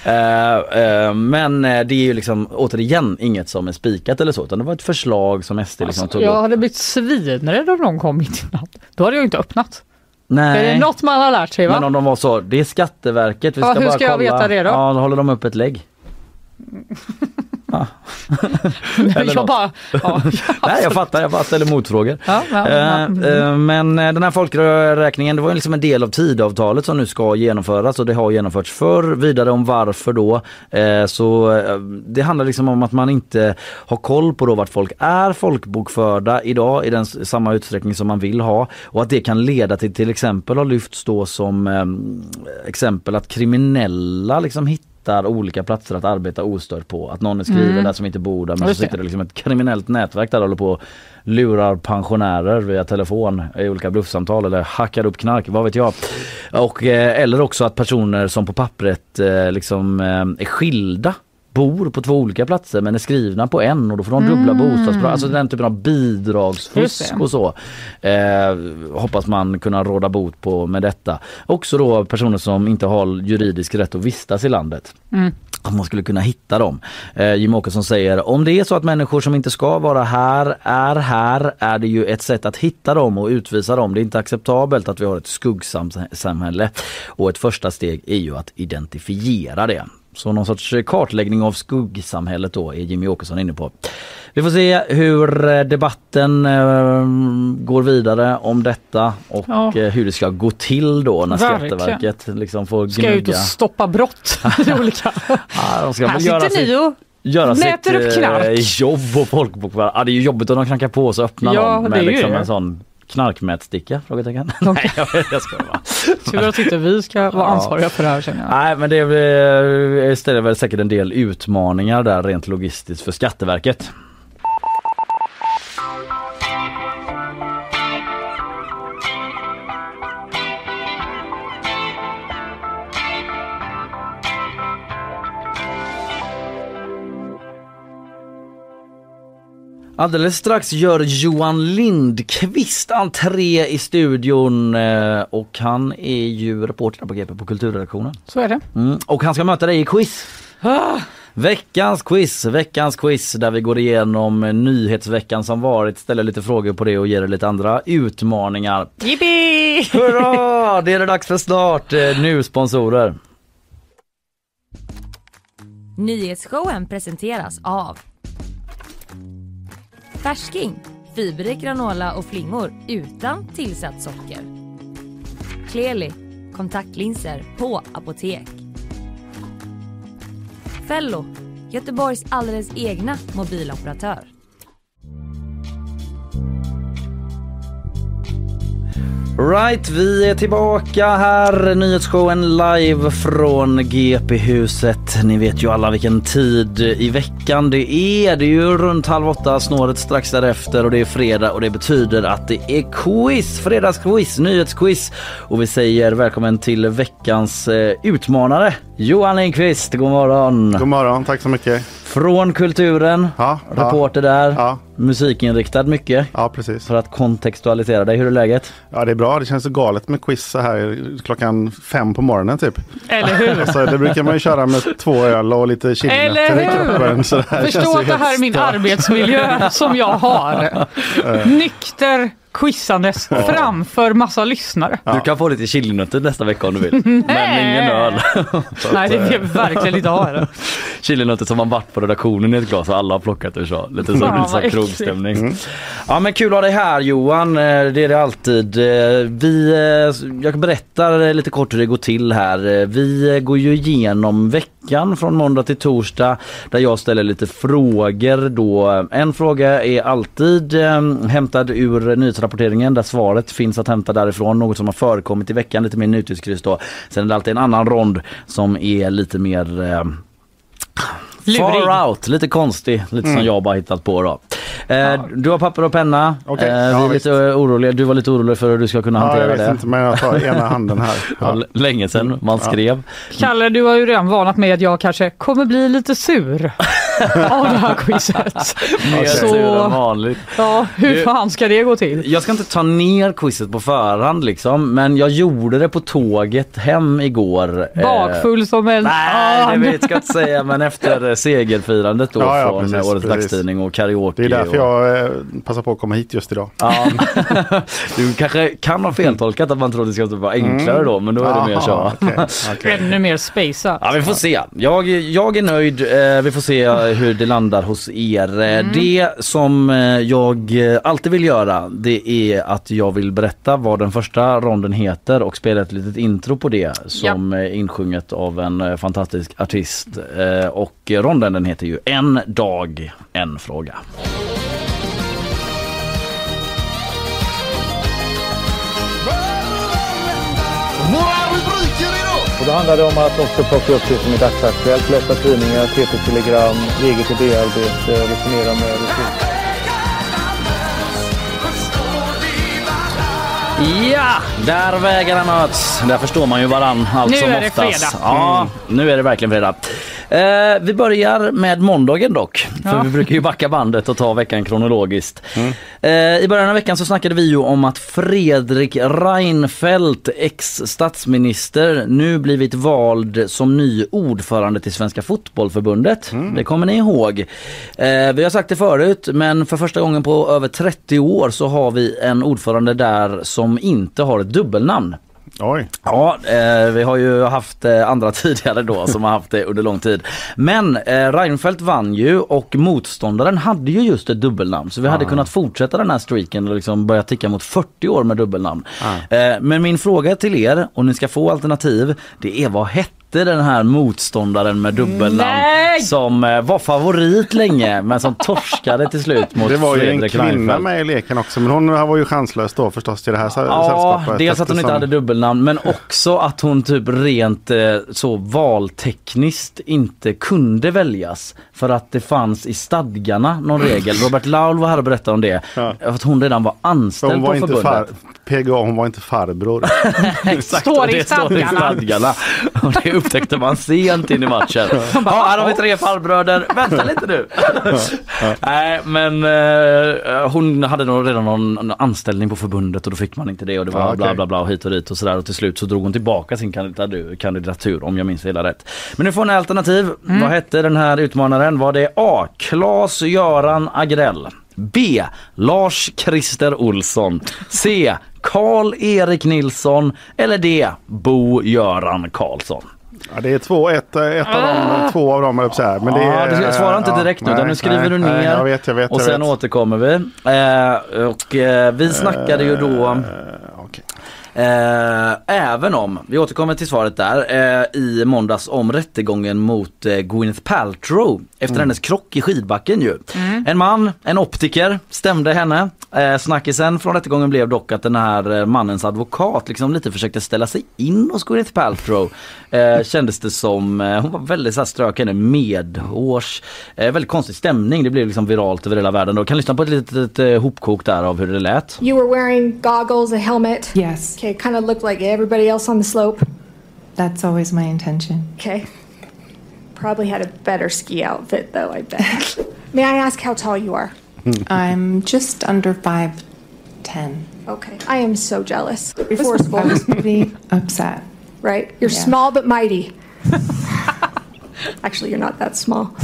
Eh, eh, men eh, det är ju liksom återigen inget som är spikat eller så utan det var ett förslag som SD liksom Alltså, tog jag upp. hade blivit svinrädd om någon kom mitt i natt. Då hade jag inte öppnat. Nej. Är det något man har lärt sig va? Men om de var så, det är Skatteverket, vi Ja, ska hur bara ska jag kolla. veta det då? Ja, då håller de upp ett lägg. [LAUGHS] Ja. [LAUGHS] Eller jag bara, ja, [LAUGHS] Nej jag fattar, jag bara ställer motfrågor. ja, ja, Eh, ja. eh, Men eh, den här folkräkningen det var liksom en del av tidavtalet som nu ska genomföras och det har genomförts förr. Vidare om varför då. Så det handlar liksom om att man inte har koll på då vart folk är folkbokförda idag i den samma utsträckning som man vill ha och att det kan leda till till exempel har lyfts då som exempel att kriminella liksom hittar olika platser att arbeta ostört på. Att någon är skriven Mm. där som inte bor där men så Just sitter det liksom ett kriminellt nätverk där och håller på och lurar pensionärer via telefon i olika bluffsamtal eller hackar upp knark, vad vet jag. Och, eh, eller också att personer som på pappret eh, liksom eh, är skilda bor på två olika platser men är skrivna på en och då får de dubbla Mm. bostadsbidrag. Alltså den typen av bidragsfusk och så. Eh, hoppas man kunna råda bot på med detta. Också då personer som inte har juridisk rätt att vistas i landet. Mm. Om man skulle kunna hitta dem. Eh, Jim Åkesson säger om det är så att människor som inte ska vara här är här är det ju ett sätt att hitta dem och utvisa dem. Det är inte acceptabelt att vi har ett skuggsamhälle och ett första steg är ju att identifiera det. Så någon sorts kartläggning av skuggsamhället då är Jimmy Åkesson inne på. Vi får se hur eh, debatten eh, går vidare om detta och Ja. eh, hur det ska gå till då när Verkligen. Skatteverket liksom får Ska ut och gnugga. stoppa brott [LAUGHS] i olika... Ja, de ska Här sitter sitt- ni och göra Mäter upp sitt knark. eh, jobb och folkbokföra. Ja, det är ju jobbigt om de knackar på och så öppnar Ja, någon med liksom en sån knarkmätsticka? Frågetecken. [LAUGHS] Nej, jag, jag skojar bara. Tur att inte vi ska vara ansvariga för det här känner jag. Nej, men det är- ställer väl säkert en del utmaningar där rent logistiskt för Skatteverket. Alldeles strax gör Johan Lindqvist entré i studion eh, och han är ju reporter på GP på kulturredaktionen. Så är det. Mm. Och han ska möta dig i quiz. Ah, Veckans quiz, veckans quiz där vi går igenom nyhetsveckan som varit, ställer lite frågor på det och ger er lite andra utmaningar. Jippi! Hurra! Det är det dags för snart. Eh, Nu sponsorer. Nyhetsshowen presenteras av Färsking, fiberrik granola och flingor utan tillsatt socker. Kleli, kontaktlinser på apotek. Fello, Göteborgs alldeles egna mobiloperatör. Right, vi är tillbaka här. Nyhetsshowen live från GP-huset. Ni vet ju alla vilken tid i veckan det är. Det är ju runt halv åtta, snåret strax därefter och det är fredag och det betyder att det är quiz, fredagsquiz, nyhetsquiz. Och vi säger välkommen till veckans eh, utmanare, Johan Lindqvist. God morgon! God morgon, tack så mycket. Från Kulturen, Ja, reporter där, Ja, musikinriktad mycket. ja, precis. För att kontextualisera dig, hur är läget? Ja, det är bra. Det känns så galet med quiz så här klockan fem på morgonen typ. Eller hur? [LAUGHS] Så det brukar man ju köra med två öl och lite chilnötter i kroppen. Så det Förstå att det här är min arbetsmiljö som jag har. [LAUGHS] Nykter quizandes framför massa lyssnare. Du kan få lite chilinötter nästa vecka om du vill. [LAUGHS] Men ingen öl. Nej, det eh, vill jag verkligen inte ha. [LAUGHS] Chilinötter som man varit på redaktionen i ett glas och alla har plockat och så. Lite så, lite så krogstämning. Ja men kul att ha dig här Johan, Eh, det är det alltid. Eh, Vi, eh, jag berättar eh, lite kort hur det går till här. Eh, Vi eh, går ju igenom veckan från måndag till torsdag där jag ställer lite frågor då. En fråga är alltid eh, hämtad ur nyhetsrapporteringen där svaret finns att hämta därifrån. Något som har förekommit i veckan, lite mer nutidskryss då. Sen är det alltid en annan rond som är lite mer eh, Lurig. Far out, lite konstig, lite som jag bara hittat på då. Eh, Du har papper och penna. Okej, Eh, vi ja, är visst. lite oroliga. Du var lite orolig för hur du ska kunna Ja, jag hantera vet det. inte men jag tar ena handen här. [LAUGHS] Ja. Länge sedan man skrev. Kalle, du har ju redan varnat mig att jag kanske kommer bli lite sur [LAUGHS] av det här quizet. Mer Så- tur än vanligt. Ja, hur Du- fan ska det gå till? Jag ska inte ta ner quizet på förhand liksom, men jag gjorde det på tåget hem igår. Eh, Bakfull som en Nej, det vet jag inte säga, men efter [LAUGHS] eh, segerfirandet då Ja, ja, från precis, Årets precis. dagstidning och karaoke. Det är därför och... jag eh, passar på att komma hit just idag. Ja, [LAUGHS] du kanske kan ha feltolkat att man trodde det skulle vara enklare då, men då är det mer så. Jaha, okej, okej. Ännu mer spacea. Ja vi får se. Jag, jag är nöjd. Eh, vi får se hur det landar hos er. Eh, Det som eh, jag eh, alltid vill göra det är att jag vill berätta vad den första ronden heter och spela ett litet intro på det som är insjunget av en fantastisk artist. Och ronden den heter ju En dag, en fråga. Då handlar det om att också plocka upp det som är dagsaktuellt. Läsa tidningar, TT-telegram, eget idéarbete, resonera med resurser. Ja, där vägarna möts. Där förstår man ju varann allt Nu som är det oftast. fredag. Ja, nu är det verkligen fredag. Eh, vi börjar med måndagen dock. För Ja. vi brukar ju backa bandet och ta veckan kronologiskt. Eh, I början av veckan så snackade vi ju om att Fredrik Reinfeldt, ex-statsminister, nu blivit vald som ny ordförande till Svenska Fotbollförbundet. Det kommer ni ihåg. Eh, vi har sagt det förut men för första gången på över 30 år så har vi en ordförande där som inte har ett dubbelnamn. Oj. Ja, eh, vi har ju haft eh, andra [LAUGHS] tidigare då som har haft det under lång tid. Men eh, Reinfeldt vann ju och motståndaren hade ju just ett dubbelnamn. Så vi hade kunnat fortsätta den här streaken och liksom börja ticka mot 40 år med dubbelnamn. Eh, men min fråga till er, och ni ska få alternativ, det är vad hette den här motståndaren med dubbelnamn Nej! som eh, var favorit länge men som torskade till slut mot Det var ju en Fredrik kvinna Reinfeldt. med i leken också men hon var ju chanslös då förstås till det här sä- Ja, sällskapet. dels att hon inte eftersom- hade dubbelnamn men också att hon typ rent eh, så valtekniskt inte kunde väljas. För att det fanns i stadgarna någon regel. Robert Laul var här och berättade om det. Ja. Att hon redan var anställd Hon var på inte förbundet. far, PGA, hon var inte farbror. [LAUGHS] Exakt, Står och i det står i stadgarna. stadgarna. Och det upptäckte man sent in i matchen. [LAUGHS] Ja, här har vi tre farbröder. Vänta lite nu. [LAUGHS] [LAUGHS] Nej, men eh, hon hade nog redan någon, anställning på förbundet och då fick man inte det och det var Ja, okej. bla bla bla och hit och dit och sådär och till slut så drog hon tillbaka sin kandidatur, kandidatur om jag minns hela rätt. Men nu får ni alternativ. Vad hette den här utmanaren? Var det A. Claes Göran Agrell? B. Lars Christer Olsson. C. Karl-Erik Nilsson. Eller D. Bo Göran Karlsson. Ja, det är två, ett, ett av dem, två av dem är så här. Men det ja, är, du svarar inte ja, direkt nu nej, nu skriver nej, du ner Nej, jag vet, jag vet. och sen vet. återkommer vi. Eh, och eh, vi snackade ju då. Eh, även om, vi återkommer till svaret där, eh, i måndags om rättegången mot eh, Gwyneth Paltrow efter hennes krock i skidbacken ju. En man, en optiker, stämde henne. Eh, snackisen från rättegången blev dock att den här eh, mannens advokat liksom lite försökte ställa sig in hos Gwyneth Paltrow. Eh, kändes det som, eh, hon var väldigt så här strök henne medhårs. Eh, väldigt konstig stämning, det blev liksom viralt över hela världen. Då. Kan lyssna på ett litet eh, hopkok där av hur det lät. You were wearing goggles, a helmet. Yes, Okay, kind of looked like everybody else on the slope. that's always my intention. Okay. Probably had a better ski outfit though, I bet. May I ask how tall you are? Hmm. I'm just under 5'10. Okay. I am so jealous. I Forceful, was [LAUGHS] pretty upset. right? You're Yeah. small but mighty. [LAUGHS] Actually, you're not that small.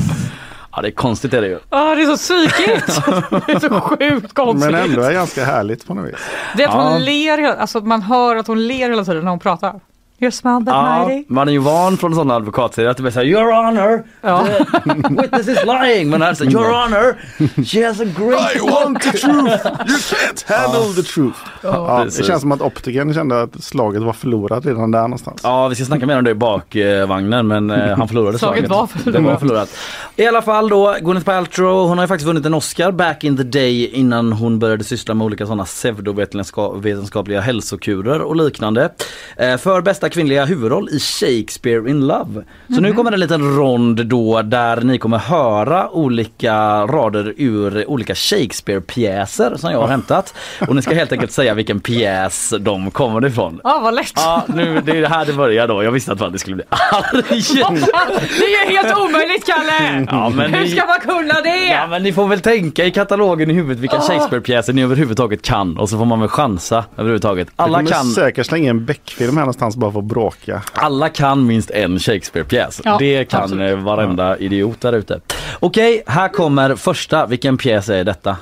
Ja det är konstigt är det ju. Ah, det är så psykigt! [LAUGHS] det är så sjukt konstigt. Men ändå är ganska härligt på något vis. Det är att hon Ja. ler, hela- alltså man hör att hon ler hela tiden när hon pratar. You're small but Ja, mighty. man är ju van från sådana advokatserier att det blir såhär Your honor, Ja. the witness is lying. Men här säger Your honor, she has a great want the truth! You can't handle the truth! Ja, det känns som att optikern kände att slaget var förlorat redan där någonstans. Ja vi ska snacka mer om det i bakvagnen men eh, han förlorade [LAUGHS] Slaget slaget. var förlorat. Det var förlorat. I alla fall då, Gwyneth Paltrow hon har ju faktiskt vunnit en Oscar back in the day innan hon började syssla med olika sådana pseudovetenskapliga hälsokurer och liknande. Eh, för bästa kvinnliga huvudroll i Shakespeare in Love. Så nu kommer en liten rond då där ni kommer höra olika rader ur olika Shakespeare-pjäser som jag har hämtat. Och ni ska helt enkelt säga vilken pjäs de kommer ifrån. Ja, vad lätt. Ja, nu, det är här det börjar då. Jag visste att det skulle bli arg. [LAUGHS] det är ju helt omöjligt Kalle! Ja, men Hur ni- ska man kunna det? Ja men ni får väl tänka i katalogen i huvudet vilka Shakespeare-pjäser ni överhuvudtaget kan och så får man väl chansa överhuvudtaget. Alla kan, säkert slänga en Beck-film här någonstans bara för att bråka. alla kan minst en Shakespeare-pjäs. Ja, det kan absolut. eh, varenda idiot där ute. Okej, här kommer första. Vilken pjäs är detta? A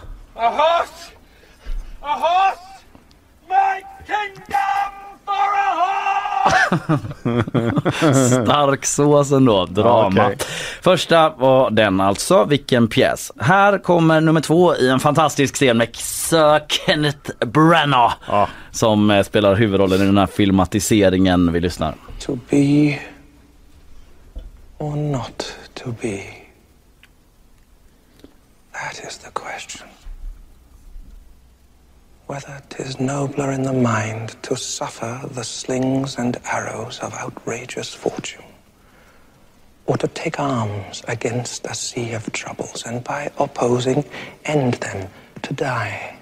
horse! A horse! My kingdom! [LAUGHS] Stark sås ändå, drama. okej. Första var den alltså, vilken pjäs. Här kommer nummer två i en fantastisk scen med Sir Kenneth Branagh Ja. som eh, spelar huvudrollen i den här filmatiseringen. Vi lyssnar. To be or not to be? That is the question. Whether 'tis nobler in the mind to suffer the slings and arrows of outrageous fortune, or to take arms against a sea of troubles and by opposing end them to die.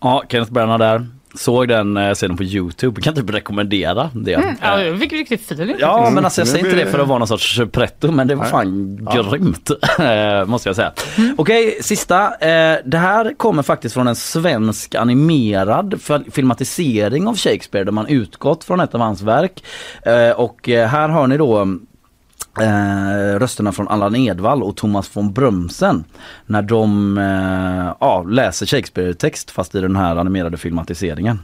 Ja, Kenneth Branagh där. Såg den eh, scenen på Youtube, kan typ rekommendera det. Mm, ja, jag fick riktigt feeling. Ja faktiskt. men alltså jag säger inte det för att vara någon sorts pretto men det var fan grymt eh, [LAUGHS] måste jag säga. Okej sista, eh, det här kommer faktiskt från en svensk animerad fil- filmatisering av Shakespeare där man utgått från ett av hans verk. Eh, och eh, här hör ni då Eh, rösterna från Allan Edwall och Thomas von Brömsen när de eh, ja, läser Shakespeare-text fast i den här animerade filmatiseringen.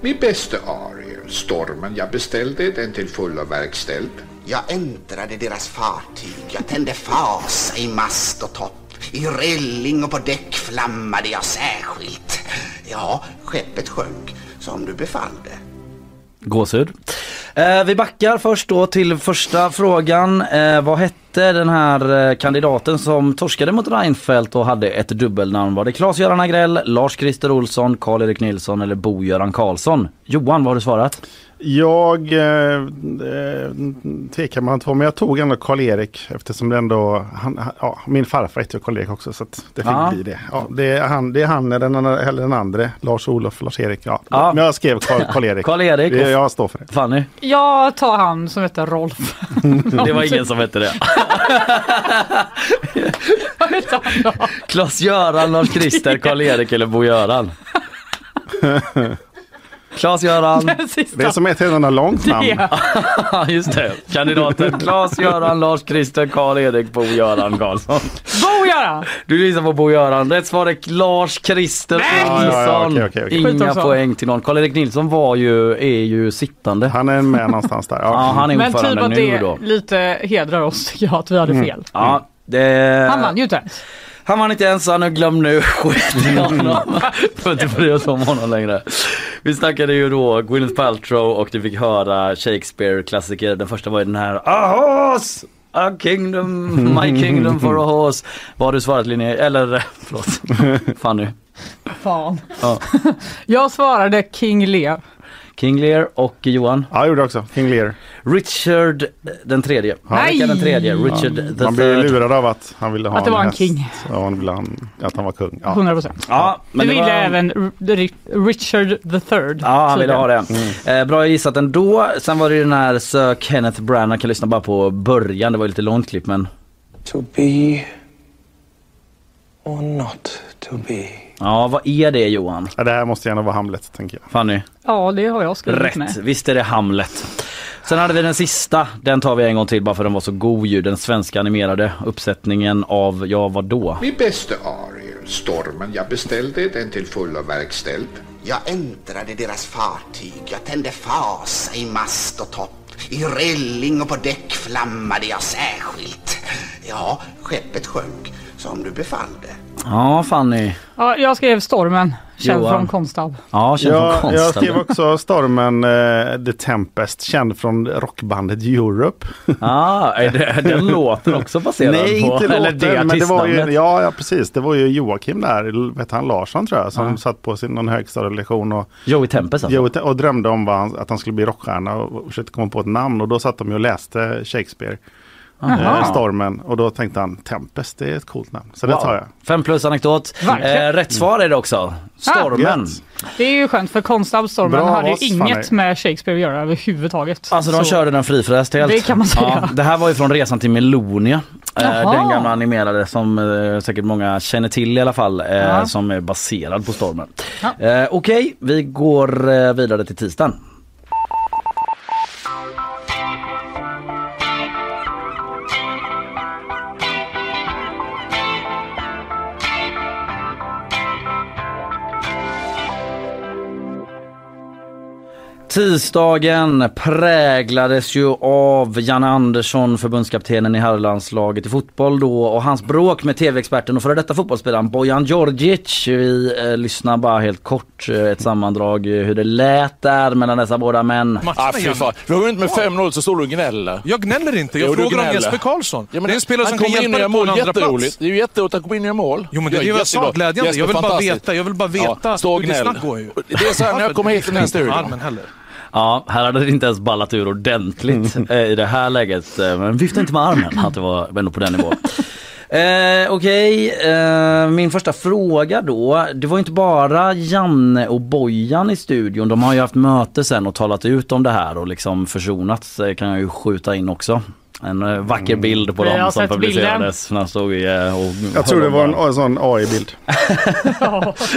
Min bästa Ariel, stormen jag beställde, den till fullo verkställd. Jag äntrade deras fartyg, jag tände fasa i mast och topp. I rälling och på däck flammade jag särskilt. Ja, skeppet sjönk som du befallde. Gåshud. Eh, vi backar först då till första frågan. Eh, vad hette den här eh, kandidaten som torskade mot Reinfeldt och hade ett dubbelnamn? Var det Claes-Göran Agrell, Lars-Christer Olsson, Karl-Erik Nilsson eller Bo-Göran Karlsson? Johan, vad har du svarat? Jag eh, eh, tvekar mellan två, men jag tog ändå Karl-Erik eftersom det ändå, han, han- ja, min farfar heter ju Karl-Erik också så att det fick Ja. bli det. Ja, det, är han, det är han eller den, eller den andra, Lars-Olof, Lars-Erik. Ja. Ja. Men jag skrev Karl- Karl-Erik. Karl-Erik. Jag står för det. Fanny? Jag tar han som heter Rolf. [LAUGHS] Det var ingen som hette det. [LAUGHS] Klas-Göran, Lars-Christer, Karl-Erik eller Bo-Göran? [LAUGHS] Klas-Göran. [LAUGHS] Det är som ett enda långt namn. Ja, [LAUGHS] just det. Kandidaten Klas-Göran, [LAUGHS] Lars-Christer, Karl-Erik, Bo-Göran Karlsson. Bo-Göran! Du gissar på Bo-Göran. Rätt svar är Lars-Christer Ja, Olsson. ja, ja, okej, okej, okej. Inga poäng till någon. Karl-Erik Nilsson var ju, är ju sittande. Han är med någonstans där. Ja, han är Men typ att nu det då. lite hedrar oss tycker jag att vi hade fel. Ja, det... Han vann ju inte ens. Han vann inte ens, han har glömt nu. [LAUGHS] Skit i honom. [LAUGHS] Får inte bry oss om honom längre. Vi snackade ju då Gwyneth Paltrow och du fick höra Shakespeare-klassiker. Den första var ju den här A horse! A kingdom, my kingdom for a horse. Vad har du svarat Linnea? Eller [LAUGHS] förlåt, Fanny. Fan. Ja. Jag svarade King Lear. King Lear och Johan? Ja, jag gjorde också. King Lear. Richard den tredje. Nej! Den tredje. Richard Ja, the Man blev lurad av att han ville ha Att det var en häst. king. Ja, han ville han, att han var kung. Ja. 100 procent. Ja, men Du ville var... även Richard the third. Ja, han ville ha det. Mm. Eh, bra gissat ändå. Sen var det ju den här Sir Kenneth Branagh, kan lyssna bara på början, det var ju lite långt klipp men To be or not to be. Ja, vad är det Johan? Ja, det här måste gärna vara Hamlet, tänker jag. Fanny? Ja, det har jag skrivit Rätt, med. visst är det Hamlet. Sen hade vi den sista, den tar vi en gång till bara för den var så god ju. Den svenska animerade uppsättningen av, ja vad då? Min bästa Ariel, stormen jag beställde, den till fullo verkställd. Jag äntrade deras fartyg, jag tände fasa i mast och topp. I rälling och på däck flammade jag särskilt. Ja, skeppet sjönk som du befallde. Ja Fanny. Ja, jag skrev Stormen, känd Johan. från Konstab. Ja, känd från Jag, konsten. jag skrev också Stormen eh, The Tempest, känd från rockbandet Europe. Ja, [LAUGHS] är det, den låten också baserad Nej, på? inte eller låten, men det var ju, ja, ja precis, det var ju Joakim där, vet han Larsson tror jag, som Ja. satt på sin, någon högstadielektion och, Joey Tempest alltså? Joey och drömde om vad han, att han skulle bli rockstjärna och försökte komma på ett namn och då satt de ju och läste Shakespeare. Eh, Stormen och då tänkte han Tempest, det är ett coolt namn. Så det tar jag. Fem plus anekdot. Verkligen. Eh, rätt svar är det också. Stormen. Gött. Det är ju skönt för Konstab Stormen Bra hade ju oss, inget Fanny. med Shakespeare att göra överhuvudtaget. Alltså de Så- körde den frifräst helt. Det kan man säga. Ja, det här var ju från Resan till Melonia. Eh, Jaha. den gamla animerade som eh, säkert många känner till i alla fall. Eh, Ja. Som är baserad på Stormen. Ja. Eh, Okej, vi går eh, vidare till tisdagen. Tisdagen präglades ju av Janne Andersson, förbundskaptenen i herrlandslaget i fotboll då och hans bråk med tv-experten och före detta fotbollsspelaren Bojan Djordjic. Vi eh, lyssnar bara helt kort eh, ett sammandrag eh, hur det lät där mellan dessa båda män. Ah, fy fan. Vi har vunnit med 5-0 så står du och gnäller. Jag gnäller inte, jag Jo, frågar om. Jesper Karlsson. Ja, men det är en spelare som kan kommer in hjälpa dig på en mål, andra jätteroligt. plats. Det är ju jätteroligt att komma in och göra mål. Jo, men det är Ja, det jag sa, glädjande. Jag vill bara veta, jag vill bara veta och hur det snack går ju. Det är så här när jag kommer hit till den här studion. Ja, här hade det inte ens ballat ur ordentligt eh, i det här läget. Eh, Men vifta inte med armen [CLEARS THROAT] att det var ändå på den nivån. Eh, Okej, eh, min första fråga då. Det var inte bara Janne och Bojan i studion. De har ju haft möte sen och talat ut om det här och liksom försonats kan jag ju skjuta in också. En eh, vacker bild på har dem som sett publicerades. När de stod eh, och Jag tror det var en, en sån AI-bild.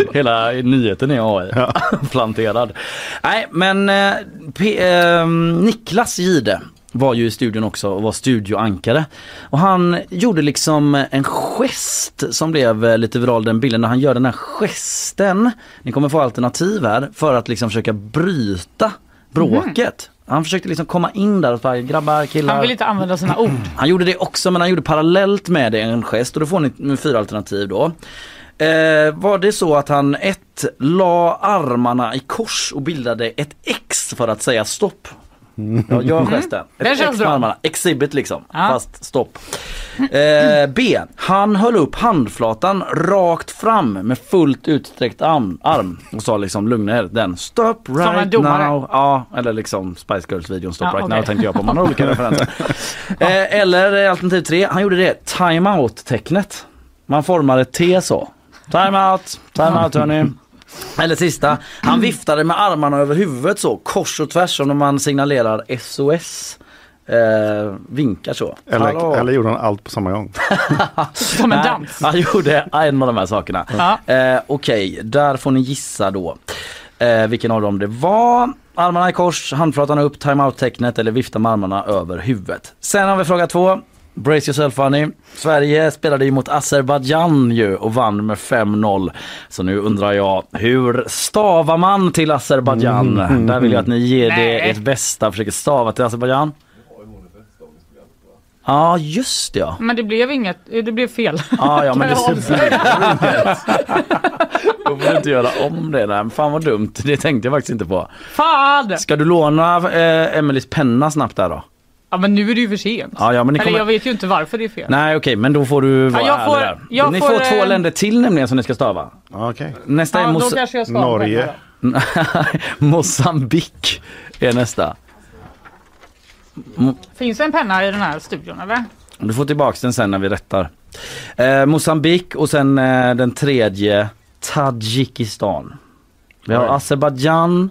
[LAUGHS] Hela nyheten är AI [LAUGHS] planterad. Nej men eh, P- eh, Niklas Gide var ju i studion också och var studioankare. Och han gjorde liksom en gest som blev eh, lite viral den bilden när han gör den här gesten. Ni kommer få alternativ här för att liksom försöka bryta bråket. Han försökte liksom komma in där och bara grabbar, killar. Han vill inte använda sina ord. [CLEARS THROAT] Han gjorde det också men han gjorde parallellt med det en gest och då får ni fyra alternativ då. Eh, var det så att han ett la armarna i kors och bildade ett X för att säga stopp? Ja, gör gesten. Mm. Det Ett känns bra. armarna. Exhibit liksom, Ja. fast stopp. Eh, B. Han höll upp handflatan rakt fram med fullt utsträckt arm, arm och sa liksom lugna er den. Stop right now. Ja, eller liksom Spice Girls-videon Stop Ja, right okej. now tänkte jag på. Man har olika [LAUGHS] referenser. Eh, eller alternativ tre, han gjorde det time out-tecknet. Man formar ett T så. Time out, time out hörni. Eller sista, han viftade med armarna över huvudet så kors och tvärs som när man signalerar SOS. Eh, vinkar så. Eller, Hallå. eller gjorde han allt på samma gång? [LAUGHS] Som en Nej, dans. Han gjorde en av de här sakerna. Ja. Eh, Okej, där får ni gissa då. Eh, vilken av dem det var. Armarna i kors, handflatan upp, timeout-tecknet eller vifta med armarna över huvudet. Sen har vi fråga två. Brace yourself Fanny. Sverige spelade ju mot Azerbajdzjan ju och vann med 5-0. Så nu undrar jag, hur stavar man till Azerbajdzjan? Mm. Där vill jag att ni ger det Nej. ert bästa, försöker stava till Azerbajdzjan. Ja, just det ja. Men det blev inget, det blev fel. Ja, ja men det. [LAUGHS] Då får du inte göra om det där. Fan vad dumt, det tänkte jag faktiskt inte på. Fan! Ska du låna eh, Emelies penna snabbt där då? Ja men nu är det ju för sent. Ja, ja, men det Eller kommer- jag vet ju inte varför det är fel. Nej okej, men då får du vara jag får- ärlig där. jag Ni får, får, två eh, länder till nämligen som ni ska stava. Okej. Nästa Ja, är då Mos- kanske jag ska ha Norge. [LAUGHS] Mosambik är nästa. Finns det en penna i den här studion eller? Du får tillbaks den sen när vi rättar. Eh, Mosambik och sen eh, den tredje Tadzjikistan. Vi har Oj. Azerbajdzjan,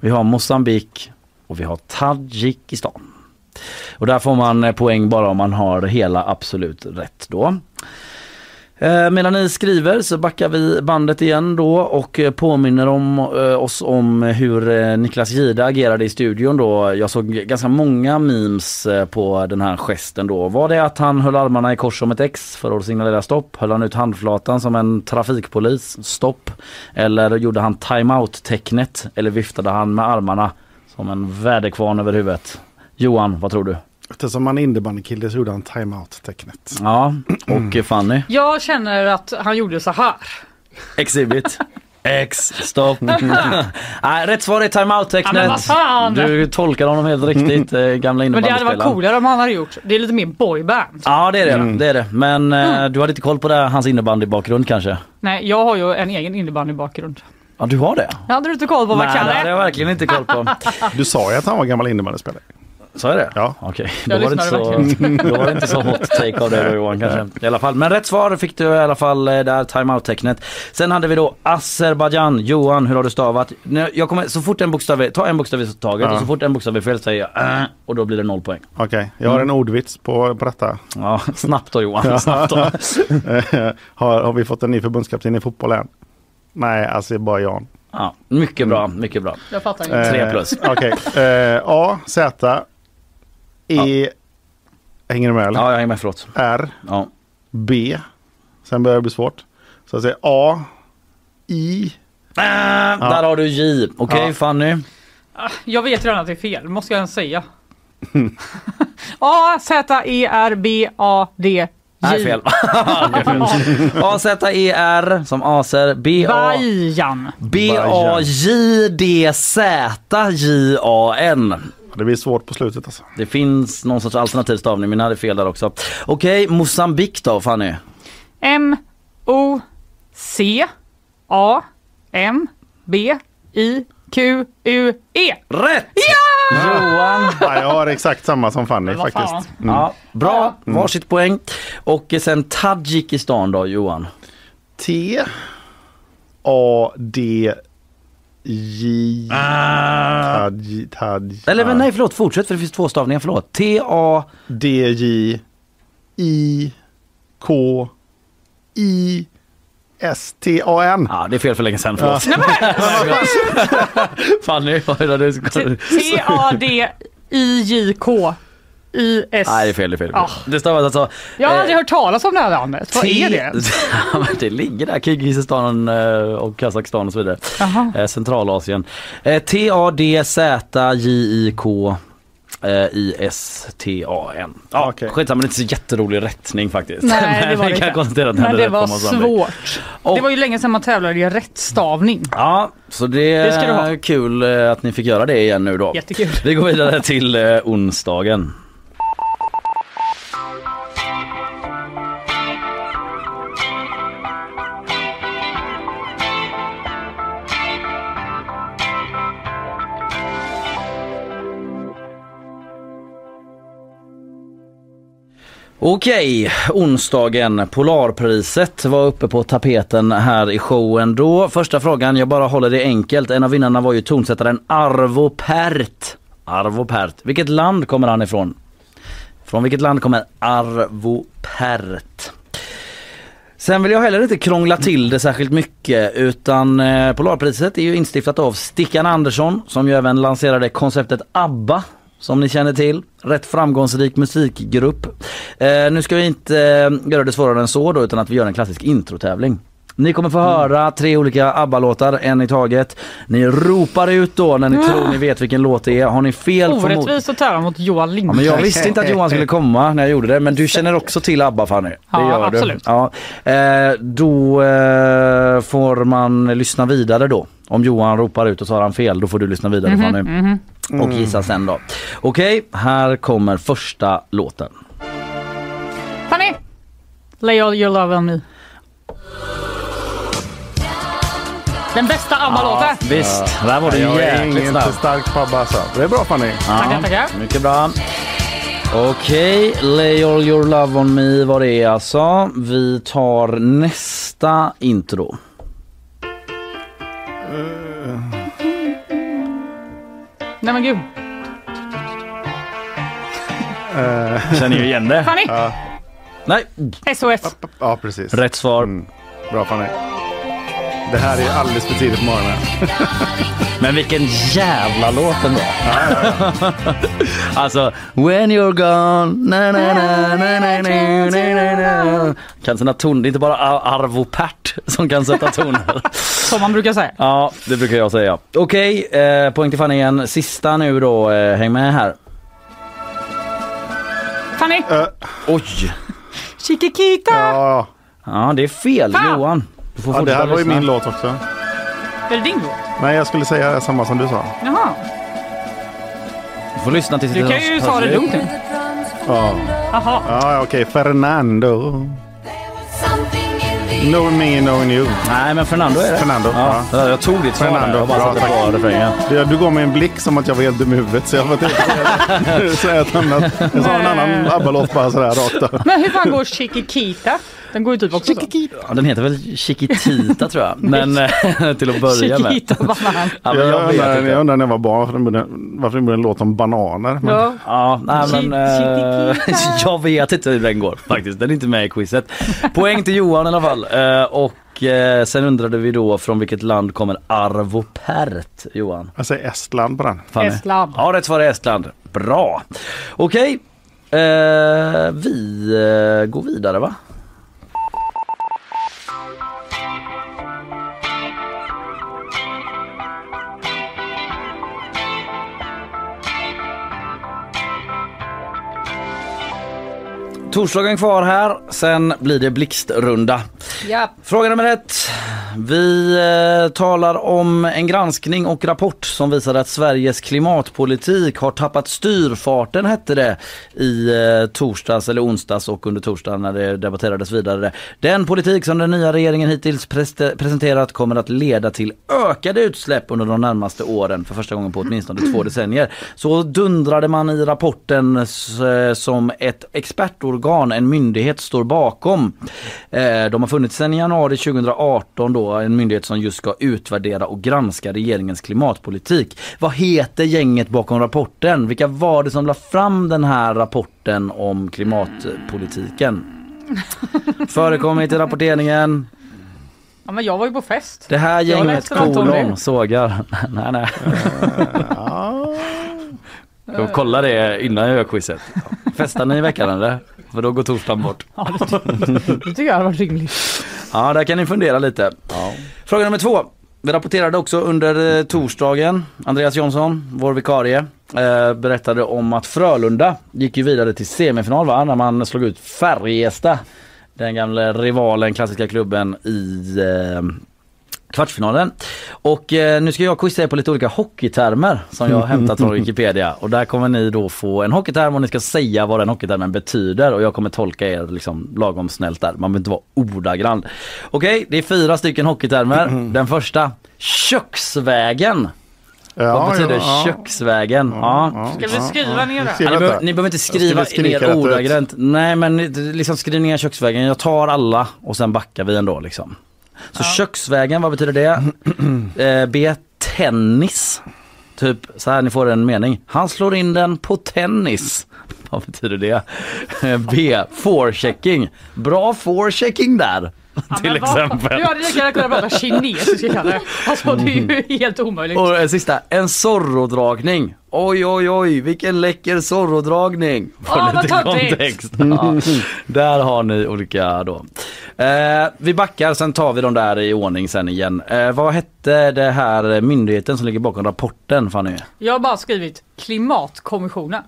vi har Mosambik och vi har Tadzjikistan. Och där får man eh, poäng bara om man har hela absolut rätt då. Eh, medan ni skriver så backar vi bandet igen då och eh, påminner om, oss om hur Niklas Gide agerade i studion då. Jag såg ganska många memes på den här gesten då. Var det att han höll armarna i kors som ett X för att signalera stopp? Höll han ut handflatan som en trafikpolis? Stopp. Eller gjorde han timeout-tecknet? Eller viftade han med armarna som en väderkvarn över huvudet? Johan, vad tror du? Eftersom han är innebandykille så gjorde han timeout-tecknet. Ja, och eh, Fanny? Jag känner att han gjorde så här. Exhibit. X, stopp. [LAUGHS] Nej, rätt svar är Ja, timeout-tecknet. fan! du tolkar honom helt riktigt, eh, gamla Men det hade varit coolare om han hade gjort. Det är lite mer boyband. Ja det är det, Mm. det är det. Men eh, du hade inte koll på det, hans innebandybakgrund kanske? Nej, jag har ju en egen innebandybakgrund. Ja du har det? Jag hade du inte koll på vad Nej det hade jag verkligen inte koll på. [LAUGHS] Du sa ju att han var gammal innebandyspelare. Sa jag det? Ja. Okej, Jag då, var det så, då var det inte så hot take av dig då Johan kanske. I alla fall. Men rätt svar fick du i alla fall eh, där, timeout-tecknet. Sen hade vi då Azerbajdzjan. Johan, hur har du stavat? Nu, Jag kommer, så fort en bokstav är, ta en bokstav i taget Ja. och så fort en bokstav är fel säger jag äh, och då blir det noll poäng. Okej, jag har en ordvits på, på detta. Ja, snabbt då Johan, [LAUGHS] snabbt då. [LAUGHS] har, har vi fått en ny förbundskapten i fotboll än? Nej, Azerbajdzjan. Ja, mycket bra, mycket bra. Jag fattar inte. Eh, Tre plus. Okej, eh, A, Z, E, hänger du med eller? Ja, jag hänger med, förlåt. R, Ja. B, sen börjar det bli svårt. Så jag säger A, I, Äh, Där har du J. Okej Ja. Fanny. Jag vet redan att det är fel, måste jag ens säga. [LAUGHS] A, Z, E, R, B, A, D, J. Nej [LAUGHS] fel. A, Z, E, R som Aser. B, A, Bajan. B, A, J, D, Z, J, A, N. det blir svårt på slutet alltså. Det finns någon sorts alternativ stavning men jag hade fel där också. Okej, Mosambik då Fanny. M, O, C, A, M, B, I, Q, U, E. Rätt! Ja! Johan. Ja, jag har exakt samma som Fanny faktiskt. Mm. Ja, bra, varsitt poäng. Och sen Tadzjikistan då Johan. T A D J. Tadj Tadj Eller men nej förlåt, fortsätt för det finns två stavningar, förlåt. T-A... D J I K I S T A N. Ja, det är fel för länge sedan, förlåt. Fanny, vad är [LAUGHS] det. Du ska... T-A-D-I-J-K I-S. Nej, det är fel, det är fel. Ah. Det stavas alltså... Jag har eh, aldrig hört talas om det här landet. Vad är det? [LAUGHS] Det ligger där, Kirgizistan eh, och Kazakstan och så vidare. Jaha. Eh, Centralasien. Eh, T-A-D-Z-J-I-K eh, I-S-T-A-N. Ja, Okej. skitsamma, det är inte så jätterolig rättning faktiskt. Nej, [LAUGHS] det var det kan konstatera att Men det var svårt. Det var ju länge sedan man tävlade i rättstavning. Ja, så det Det är kul eh, att ni fick göra det igen nu då. Jättekul. Vi går vidare till onsdagen. Okej, onsdagen. Polarpriset var uppe på tapeten här i showen då. Första frågan, jag bara håller det enkelt. En av vinnarna var ju tonsättaren Arvo Pärt. Arvo Pärt. Vilket land kommer han ifrån? Från vilket land kommer Arvo Pärt? Sen vill jag heller inte krångla till det särskilt mycket utan eh, Polarpriset är ju instiftat av Stickan Andersson som ju även lanserade konceptet ABBA som ni känner till. Rätt framgångsrik musikgrupp. Eh, nu ska vi inte eh, göra det svårare än så då utan att vi gör en klassisk introtävling. Ni kommer få höra tre olika ABBA-låtar, en i taget. Ni ropar ut då när ni Ah. tror ni vet vilken låt det är. Har ni fel Orättvist att tävla mot Johan Ja, Lindqvist. men jag visste inte att Johan skulle komma när jag gjorde det men du känner också till ABBA Fanny. Det Ja, gör absolut. Du. Ja. Eh, då eh, får man lyssna vidare då. Om Johan ropar ut och så har han fel då får du lyssna vidare Mhm, Fanny. mhm. Och gissa sen då. Okej, här kommer första låten. Fanny! Lay all your love on me. Den bästa ABBA-låten. Visst, där var du jäkligt snabb. inte stark på ABBA alltså. Det är bra Fanny. Tackar, tackar. Mycket bra. Okej, Lay all your love on me var det är alltså. Vi tar nästa intro. Nej men gud. Känner ju igen det. Fanny! Ja, Nej, SOS. ja precis. rätt svar. Mm. Bra Fanny. Det här är alldeles för tidigt på morgonen. Men vilken jävla låt ändå. alltså, when you're gone, na na na na na na na na Kan sätta ton, det är inte bara Ar- Arvo Pärt som kan sätta toner. Som man brukar säga. ja, det brukar jag säga. Okej, eh, poäng till Fanny igen. Sista nu då, eh, häng med här. Fanny! Eh, Oj! Chiquikita! ja, Ja, det är fel Fan! Johan. Du får ja, det här var ju min låt också. Är det din låt? Nej, jag skulle säga samma som du sa. Jaha. Du får lyssna tills Du kan ju ta det lugnt nu. Ja, Jaha. ja okej. Fernando. Knowing me, knowing you. Nej, men Fernando är det. Fernando, Ja, jag tog ditt svar Fernando. Jag bara bra, satte på refrängen. Du, du gav mig en blick som att jag var helt dum i huvudet så jag var inte säga [LAUGHS] ett annat. Jag sa en annan ABBA-låt bara sådär rakt av. Men hur fan går Chiquikita? Den går ju typ också så. Ja, den heter väl Chiquitita tror jag. Men [LAUGHS] eh, till att börja med. Chiquita banan. Ja, jag jag, undrar, jag undrar när jag var barn varför den borde, varför den borde en låt om bananer. Men, Ja. Ja, nej, men eh, [LAUGHS] jag vet inte hur den går faktiskt. Den är inte med i quizet. Poäng till Johan i alla fall. Eh, och eh, sen undrade vi då från vilket land kommer Arvo Pärt, Johan? Jag säger Estland på den. Fanny? Estland. Ja, rätt svar är Estland. Bra. Okej, eh, vi eh, går vidare va? Torsdagen kvar här, sen blir det blixtrunda. Ja. Fråga nummer ett. Vi eh, talar om en granskning och rapport som visar att Sveriges klimatpolitik har tappat styrfarten hette det i eh, torsdags eller onsdags och under torsdagen när det debatterades vidare. Den politik som den nya regeringen hittills presenterat kommer att leda till ökade utsläpp under de närmaste åren för första gången på åtminstone två [CLEARS THROAT] decennier. Så dundrade man i rapporten eh, som ett expertorgan, en myndighet står bakom. De har funnits sedan januari 2018 då, en myndighet som just ska utvärdera och granska regeringens klimatpolitik. Vad heter gänget bakom rapporten? Vilka var det som la fram den här rapporten om klimatpolitiken? [LAUGHS] Förekommit i rapporteringen. Ja, men jag var ju på fest. Det här gänget kolon sågar. [LAUGHS] nej, nej. Jag kollar det innan jag gör quizet. Festar ni i veckan eller? För då går torsdagen bort. Ja, det, det tycker jag hade varit rimligt. Ja, där kan ni fundera lite. Fråga nummer två. Vi rapporterade också under eh, torsdagen, Andreas Jonsson, vår vikarie, eh, berättade om att Frölunda gick ju vidare till semifinal va? när man slog ut Färjestad. Den gamla rivalen, klassiska klubben i eh, kvartsfinalen. Och eh, nu ska jag quizza er på lite olika hockeytermer som jag har hämtat från [LAUGHS] Wikipedia. Och där kommer ni då få en hockeyterm och ni ska säga vad den hockeytermen betyder och jag kommer tolka er liksom lagom snällt där. Man behöver inte vara ordagrann. Okej, det är fyra stycken hockeytermer. Den första, köksvägen. vad betyder ja, ja. köksvägen? Ja, Ska vi skriva ner det? Ja, ni, behöver, ni behöver inte skriva ner ordagrant. Nej men liksom skriv ner köksvägen. Jag tar alla och sen backar vi ändå liksom. Så köksvägen, vad betyder det? eh, B. Tennis. Typ så här, ni får en mening. Han slår in den på tennis. Vad betyder det? Eh, B. Forechecking. Bra forechecking där. Till exempel. Du hade lika gärna kunnat prata kinesiska Kalle. Alltså det är ju helt omöjligt. Och en sista, en Zorro-dragning. Oj oj oj, vilken läcker Zorro-dragning. Får Ah, vad lite kontext. Ja, där har ni olika då. Eh, vi backar, sen tar vi de där i ordning sen igen. Eh, vad hette det här myndigheten som ligger bakom rapporten Fanny? Jag har bara skrivit klimatkommissionen.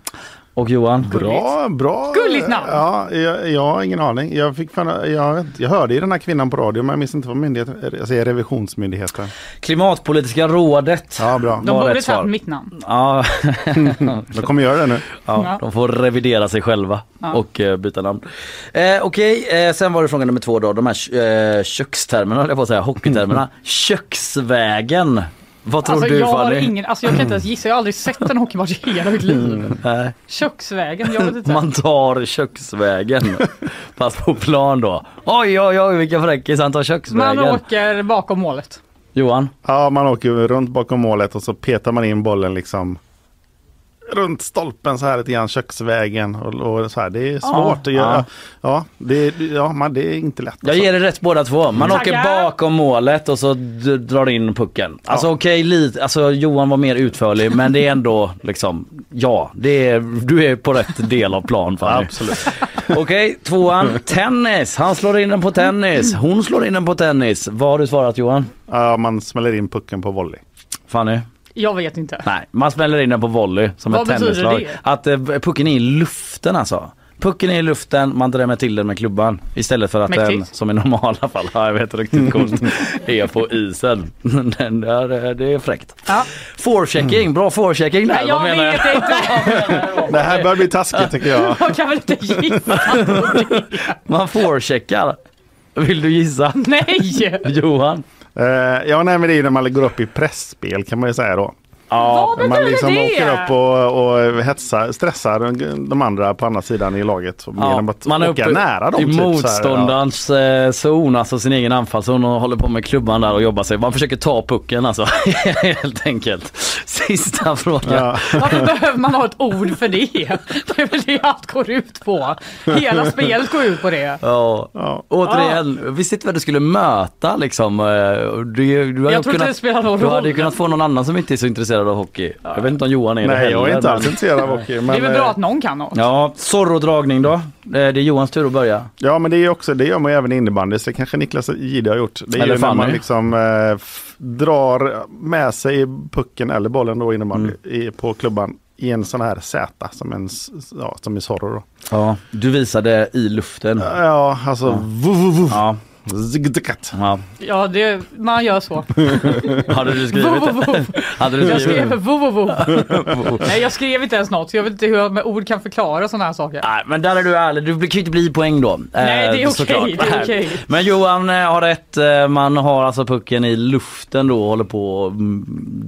Och Johan? Bra, bra. Gulligt namn. Ja, jag, jag har ingen aning. Jag, fick jag, jag hörde ju den här kvinnan på radio men jag minns inte vad myndigheten, jag säger revisionsmyndigheten. Klimatpolitiska rådet. Ja, bra. De borde tagit mitt namn. Ja. [LAUGHS] De kommer göra det nu. Ja, Ja. de får revidera sig själva Ja. och eh, byta namn. Eh, Okej, eh, sen var det fråga nummer två då, de här eh, kökstermerna, jag att säga, hockeytermerna. [LAUGHS] Köksvägen. Vad tror Alltså du jag har Fanny? ingen, alltså jag kan inte ens gissa, jag har aldrig sett en hockeymatch i hela mitt liv. Nej. Köksvägen, jag vet inte. Man tar köksvägen. Fast på plan då. Oj oj oj vilken fräckis, han tar Man köksvägen. åker bakom målet. Johan? Ja, man åker runt bakom målet och så petar man in bollen liksom runt stolpen så här lite grann, köksvägen och, och så här. Det är svårt att göra. Ja, det, ja man, det är inte lätt. Jag alltså. ger det rätt båda två. Man Tackar. åker bakom målet och så drar in pucken. Alltså okej, lite, alltså Johan var mer utförlig men det är ändå liksom, ja, det är, du är på rätt del av plan Fanny. Absolut. [LAUGHS] Okej, tvåan, tennis. Han slår in den på tennis. Hon slår in den på tennis. Vad har du svarat Johan? Ja, man smäller in pucken på volley. Fanny? Jag vet inte. Nej, man smäller in den på volley som Vad ett tennislag. det? Att eh, pucken är i luften alltså. Pucken är i luften, man drämmer till den med klubban istället för att den, Mäktigt. som i normala fall, ja, jag vet riktigt [LAUGHS] coolt, är på isen. Den där, eh, det är fräckt. Ja. Forechecking, bra forechecking där. Nej, jag Vad menar vet inte. [LAUGHS] Det här börjar bli taskigt tycker jag. Jag kan väl inte gissa. [LAUGHS] Man forecheckar. Vill du gissa? Nej! Johan? Eh, ja, nej, men det är när man går upp i pressspel kan man ju säga då. Ja, Vad man liksom det? åker upp och, och hetsar, stressar de andra på andra sidan i laget. Så genom att man är åka uppe nära dem. i typ, så här, ja. motståndarens eh, zon, alltså sin egen anfallszon och håller på med klubban där och jobbar sig. Man försöker ta pucken alltså, [LAUGHS] helt enkelt. Sista [LAUGHS] frågan. Ja. Varför behöver man ha ett ord för det? Det är väl det allt går ut på. Hela spelet går ut på det. Ja. Ja. Återigen, visste inte vad du skulle möta liksom. eh, Du, du, hade Jag tror inte det spelar någon du hade roll. ju kunnat få någon annan som inte är så intresserad av hockey. Jag vet inte om Johan är det Nej, heller. jag är inte men- alls intresserad av hockey. Men, Det är väl bra eh, att någon kan något. Ja, Zorro-dragning då. Eh, Det är Johans tur att börja. Ja, men det, är också, det gör man ju även i innebandy, så det kanske Niklas Jihde har gjort. Det är Eller ju när man liksom eh, f- drar med sig pucken eller bollen då innebandy Mm. i, på klubban i en sån här Z som, en, ja, som i Zorro. Då. Ja, du visade i luften. Ja, alltså Ja. vuv, vuv. Ja. Ja. Ja, det, man gör så. [LAUGHS] Hade du skrivit det? Hade du Jag skrivit skrev vo, [LAUGHS] vo, vo. Nej, jag skrev inte ens något, jag vet inte hur jag med ord kan förklara sådana här saker. Nej, men där är du ärlig. Du kan ju inte bli poäng då. Nej, det är Eh, okej, såklart. det är okej. Men Johan eh, har rätt. Eh, Man har alltså pucken i luften då och håller på att mm,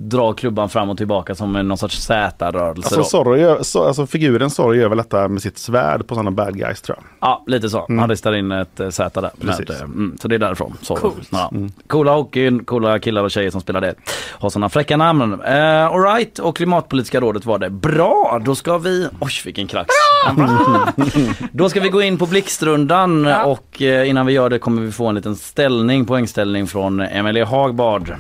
dra klubban fram och tillbaka som en någon sorts Z-rörelse. Alltså, gör, så, alltså figuren Zorro gör väl detta med sitt svärd på sådana bad guys tror jag. Ja, lite så. Han ristar in ett Z där. Precis. Med, eh, mm, så det är därifrån. Så. Coolt. Ja. Coola hockeyn, coola killar och tjejer som spelar det. Har sådana fräcka namn. Uh, Alright, och Klimatpolitiska rådet var det. Bra, då ska vi... Oj, vilken krax. [LAUGHS] Då ska vi gå in på blixtrundan och eh, innan vi gör det kommer vi få en liten ställning, poängställning från Emelie Hagbard.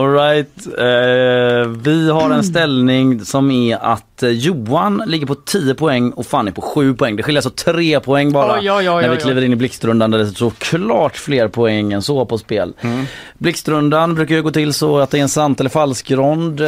Alright, eh, vi har en ställning som är att eh, Johan ligger på 10 poäng och Fanny på 7 poäng. Det skiljer alltså 3 poäng bara Oj, oj, oj, när vi kliver in i blixtrundan där det står klart fler poäng än så på spel. Blixtrundan brukar ju gå till så att det är en sant eller falskrond eh,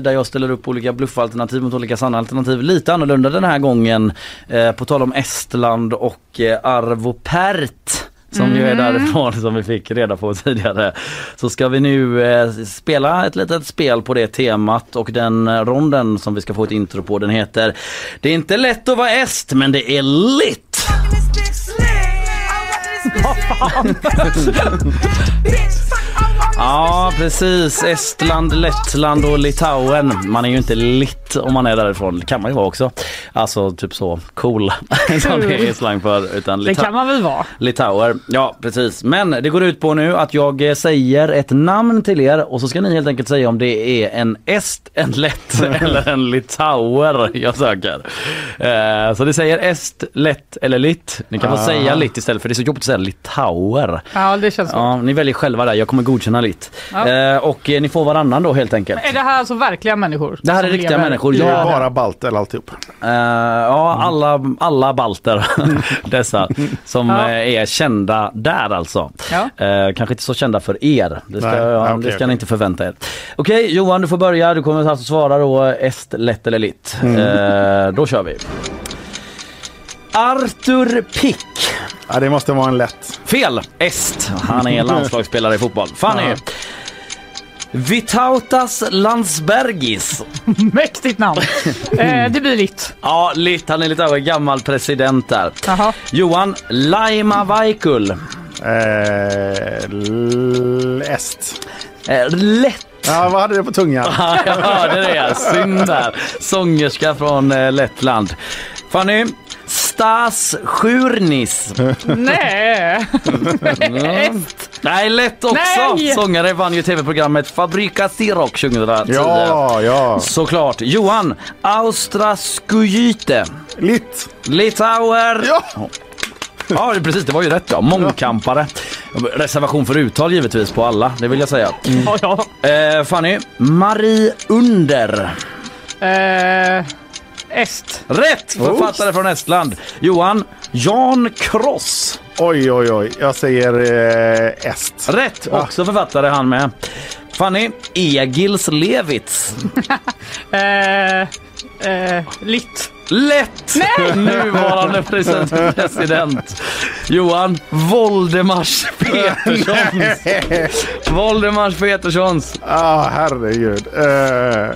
där jag ställer upp olika bluffalternativ mot olika sanna alternativ. Lite annorlunda den här gången eh, på tal om Estland och eh, Arvo Pärt som ju är Mm. därifrån som vi fick reda på tidigare. Så ska vi nu eh, spela ett litet spel på det temat och den eh, ronden som vi ska få ett intro på den heter Det är inte lätt att vara est men det är lit. Ja precis, Estland, Lettland och Litauen. Man är ju inte litt om man är därifrån. Det kan man ju vara också. Alltså typ så cool [LAUGHS] som det är slang för. Utan Det kan man väl vara? Litauer, ja precis. Men det går ut på nu att jag eh, säger ett namn till er och så ska ni helt enkelt säga om det är en est, en lett [LAUGHS] eller en litauer jag söker. Eh, så det säger est, lett eller litt. Ni kan få Ah. säga litt istället för det är så jobbigt att säga litauer. Ja, det känns. Ja, ni väljer själva där, jag kommer godkänna litt. Ja. Eh, och eh, ni får varannan då helt enkelt. Är det här alltså verkliga människor? Det här är som riktiga lever människor. Ja. världen? Bara balter alltihop. Eh, ja, alla, alla balter [LAUGHS] dessa som Ja. eh, är kända där alltså. Ja. Eh, kanske inte så kända för er. Det ska, Nej, ja, okej, det ska ni inte förvänta er. Okej Johan, du får börja. Du kommer alltså svara då est, lätt eller litt. Mm. Eh, då kör vi. Arthur Pick. Ja, det måste vara en lätt. Fel! Est. Han är [LAUGHS] landslagsspelare i fotboll. Fanny. Ja. Vitautas Landsbergis. Mäktigt namn. [LAUGHS] eh, det blir litt. Ja, Litt. Han är lite av en gammal president där. Jaha. Johan Laima Vaikul. Eh, est. Eh, lätt. Ja, vad hade du på tungan? [LAUGHS] Ja, jag hörde det. Synd där. Sångerska från eh, Lettland. Fanny. Stas Sjurnis. Nej. Est. Nej, lätt också. Nej. Sångare vann ju tv-programmet Fabrika Siroc 2010. Ja, ja. Såklart. Johan Austraskyjte. Litt. Litauer. Ja. Ja, precis. Det var ju rätt. Ja. Mångkampare. Reservation för uttal givetvis på alla, det vill jag säga. Ja, ja. Eh, Fanny. Marie Under. Eh, est. Rätt! Författare från Estland. Johan. Jan Kross. Oj, oj, oj. Jag säger eh, est. Rätt! Också författare han med. Fanny. Egils Levits. [LAUGHS] [LAUGHS] Eh, eh, litt. Lätt! Nej! [LAUGHS] Nuvarande president. president. Johan Voldemars Peterssons. [LAUGHS] Voldemars Peterssons. Ah, herregud. Eh,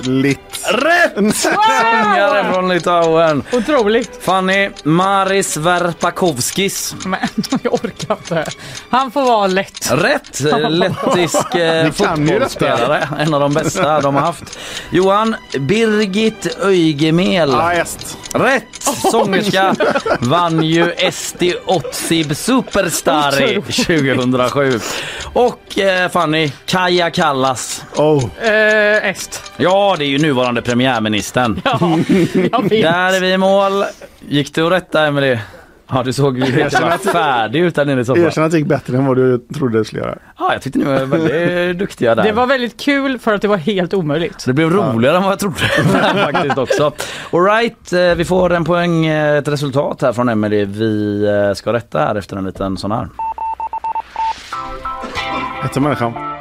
litt. Rätt! [LAUGHS] Sångare från Litauen. Otroligt. Fanny Maris Verpakovskis. Men jag orkar inte. Han får vara lätt. Rätt! Eh, Lettisk eh, fotbollsspelare. En av de bästa de har haft. Johan Birgit Öigemel. Ja, est. Rätt! Sångerska [LAUGHS] vann ju Esti Otsib Superstar i 2007. Och eh, Fanny Kaja Kallas. Oh. Eh, est. Ja, det är ju nuvarande premiärministern. Ja, jag vet. Där är vi i mål. Gick det att rätta Emelie? Ja, du såg ju helt färdig ut där nere i soffan. Erkänn att det gick bättre än vad du trodde det skulle göra. Ja, jag tyckte ni var väldigt [LAUGHS] duktiga där. Det var väldigt kul för att det var helt omöjligt. Det blev roligare än vad jag trodde [LAUGHS] faktiskt också. Alright, eh, vi får en poäng, eh, ett resultat här från Emelie. Vi eh, ska rätta här efter en liten sån här. Hette människan.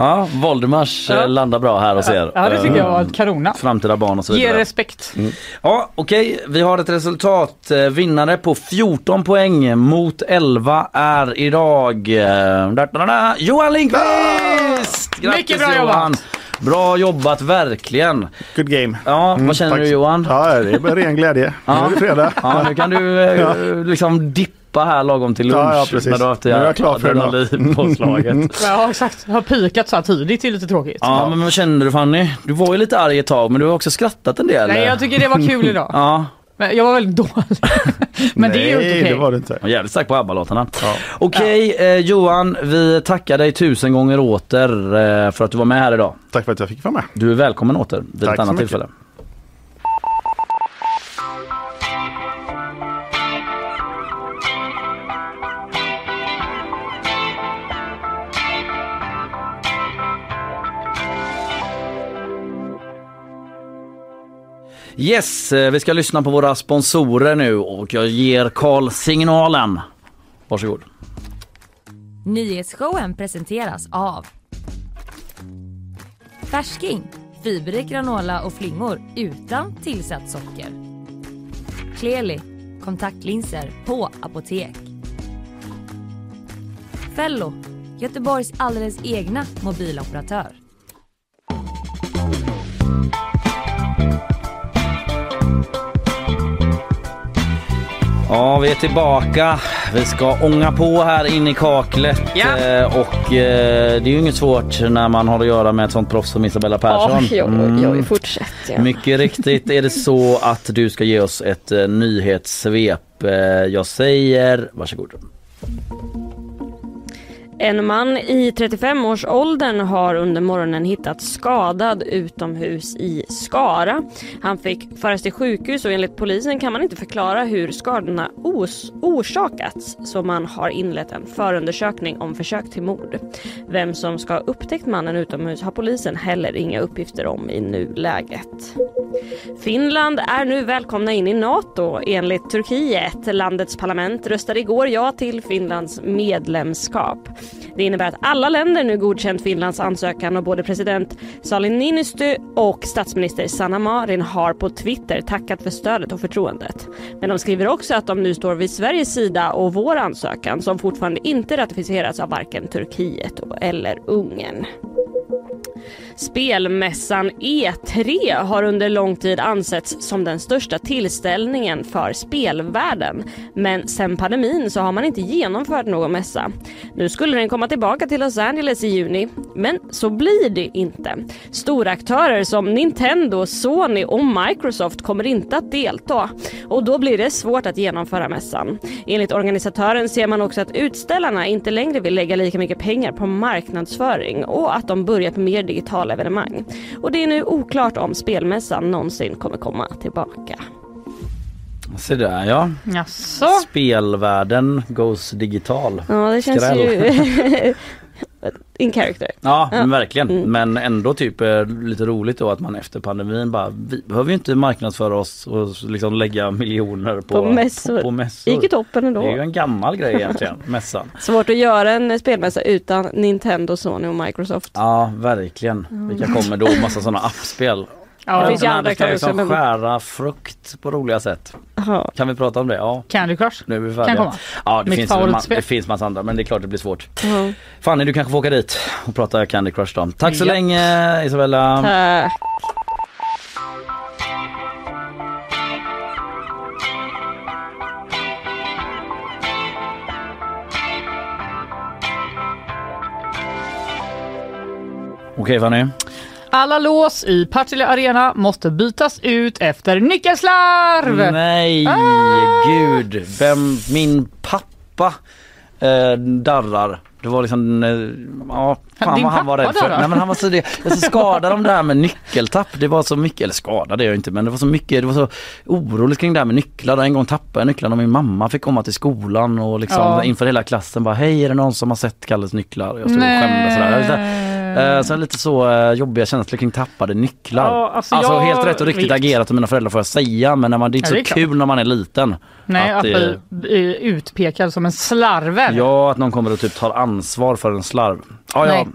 Ja, Voldemars Ja. eh, landar bra här hos er. Ja, det tycker jag var Eh, ett kanona. Framtida barn och så Ge vidare. respekt. Mm. Ja, okej. Vi har ett resultat. Eh, Vinnare på 14 poäng mot 11 är idag eh, da, da, da, Johan Lindqvist! Grattis Mycket bra Johan! jobbat! Bra jobbat, verkligen. Good game. Ja, Mm, vad känner tack. du Johan? Ja, det är ren glädje. Nu är det fredag. Ja, nu kan du eh, Ja. liksom dippa här lagom till lunch. Ja, ja, precis. När du har haft Nu är jag klar för idag. adrenalinpåslaget. [LAUGHS] Ja exakt, har pikat så här tidigt det är lite tråkigt. Ja, men vad känner du Fanny? Du var ju lite arg ett tag men du har också skrattat en del. Nej jag tycker det var kul idag. [LAUGHS] Ja. Men jag var väldigt dålig. [LAUGHS] Men det är ju inte okej. det var det inte. Jag jävligt stark på ABBA-låtarna. Okej eh, Johan, vi tackar dig tusen gånger åter eh, för att du var med här idag. Tack för att jag fick vara med. Du är välkommen åter vid Tack ett så annat mycket. tillfälle. Yes, eh, vi ska lyssna på våra sponsorer nu och jag ger Karl signalen. Varsågod. Nyhetsshowen presenteras av Färsking, fiberrik granola och flingor utan tillsatt socker. Kleli, kontaktlinser på apotek. Fello, Göteborgs alldeles egna mobiloperatör. Ja, vi är tillbaka. Vi ska ånga på här inne i kaklet. Ja. Eh, Och eh, det är ju inget svårt när man har att göra med ett sånt proffs som Isabella Persson. Oj, oj, oj, Mm. fortsätt. Ja. Mycket riktigt är det så att du ska ge oss ett eh, nyhetssvep. Eh, jag säger varsågod. En man i 35-årsåldern har under morgonen hittats skadad utomhus i Skara. Han fick föras till sjukhus och enligt polisen kan man inte förklara hur skadorna os- orsakats så man har inlett en förundersökning om försök till mord. Vem som ska ha upptäckt mannen utomhus har polisen heller inga uppgifter om i nuläget. Finland är nu välkomna in i NATO enligt Turkiet. Landets parlament röstade igår ja till Finlands medlemskap. Det innebär att alla länder nu godkänt Finlands ansökan och både president Sauli Niinistö och statsminister Sanna Marin har på Twitter tackat för stödet och förtroendet. Men de skriver också att de nu står vid Sveriges sida och vår ansökan som fortfarande inte ratificerats av varken Turkiet eller Ungern. Spelmässan E3 har under lång tid ansetts som den största tillställningen för spelvärlden. Men sen pandemin så har man inte genomfört någon mässa. Nu skulle den komma tillbaka till Los Angeles i juni, men så blir det inte. Stora aktörer som Nintendo, Sony och Microsoft kommer inte att delta och då blir det svårt att genomföra mässan. Enligt organisatören ser man också att utställarna inte längre vill lägga lika mycket pengar på marknadsföring och att de börjar på mer digitala evenemang. Och det är nu oklart om spelmässan någonsin kommer komma tillbaka. Se där ja. Jaså? Spelvärlden goes digital. Ja, det känns Skräll. ju... [LAUGHS] In character. Ja, Ja. men verkligen. Mm. Men ändå typ eh, lite roligt då att man efter pandemin bara, vi behöver ju inte marknadsföra oss och liksom lägga miljoner på, På mässor. På, på mässor. gick ju toppen ändå. Det är ju en gammal grej egentligen, [LAUGHS] mässan. Svårt att göra en spelmässa utan Nintendo, Sony och Microsoft. Ja, verkligen. Vilka kommer då? Massa sådana appspel. Ja, det finns ju andra aktörer liksom också, men- skära frukt på roliga sätt. Jaha. Kan vi prata om det? Ja. Candy Crush. Nu är vi Kan färdiga. komma. Ja, det Mitt finns, ma- favoritspel. det finns massa andra men det är klart det blir svårt. Ja. Fanny du kanske får åka dit och prata Candy Crush då. Tack så Ja. länge Isabella. Tack. Okej Fanny. Alla lås i Partille Arena måste bytas ut efter nyckelslarv! Nej, Ah! gud. Vem, min pappa eh, darrar. Det var liksom, eh, ja, fan Din vad han var rädd för. Nej men han var så, det, jag så skadad om det här med nyckeltapp. Det var så mycket, eller skadade jag inte men det var så mycket, det var så oroligt kring det här med nycklar. En gång tappade jag nycklarna och min mamma fick komma till skolan och liksom Ja. inför hela klassen bara hej är det någon som har sett Kalles nycklar? Jag stod och skämdes sådär. Lite- Eh, så lite så eh, jobbiga känslor kring tappade nycklar. Ja, alltså alltså jag helt rätt och riktigt vet. agerat av mina föräldrar får jag säga men när man, det är inte Ja, det är så klart. kul när man är liten. Nej, att, det- bli eh, utpekad som en slarver. Ja, att någon kommer och typ tar ansvar för en slarv. Ja, ja. Nej.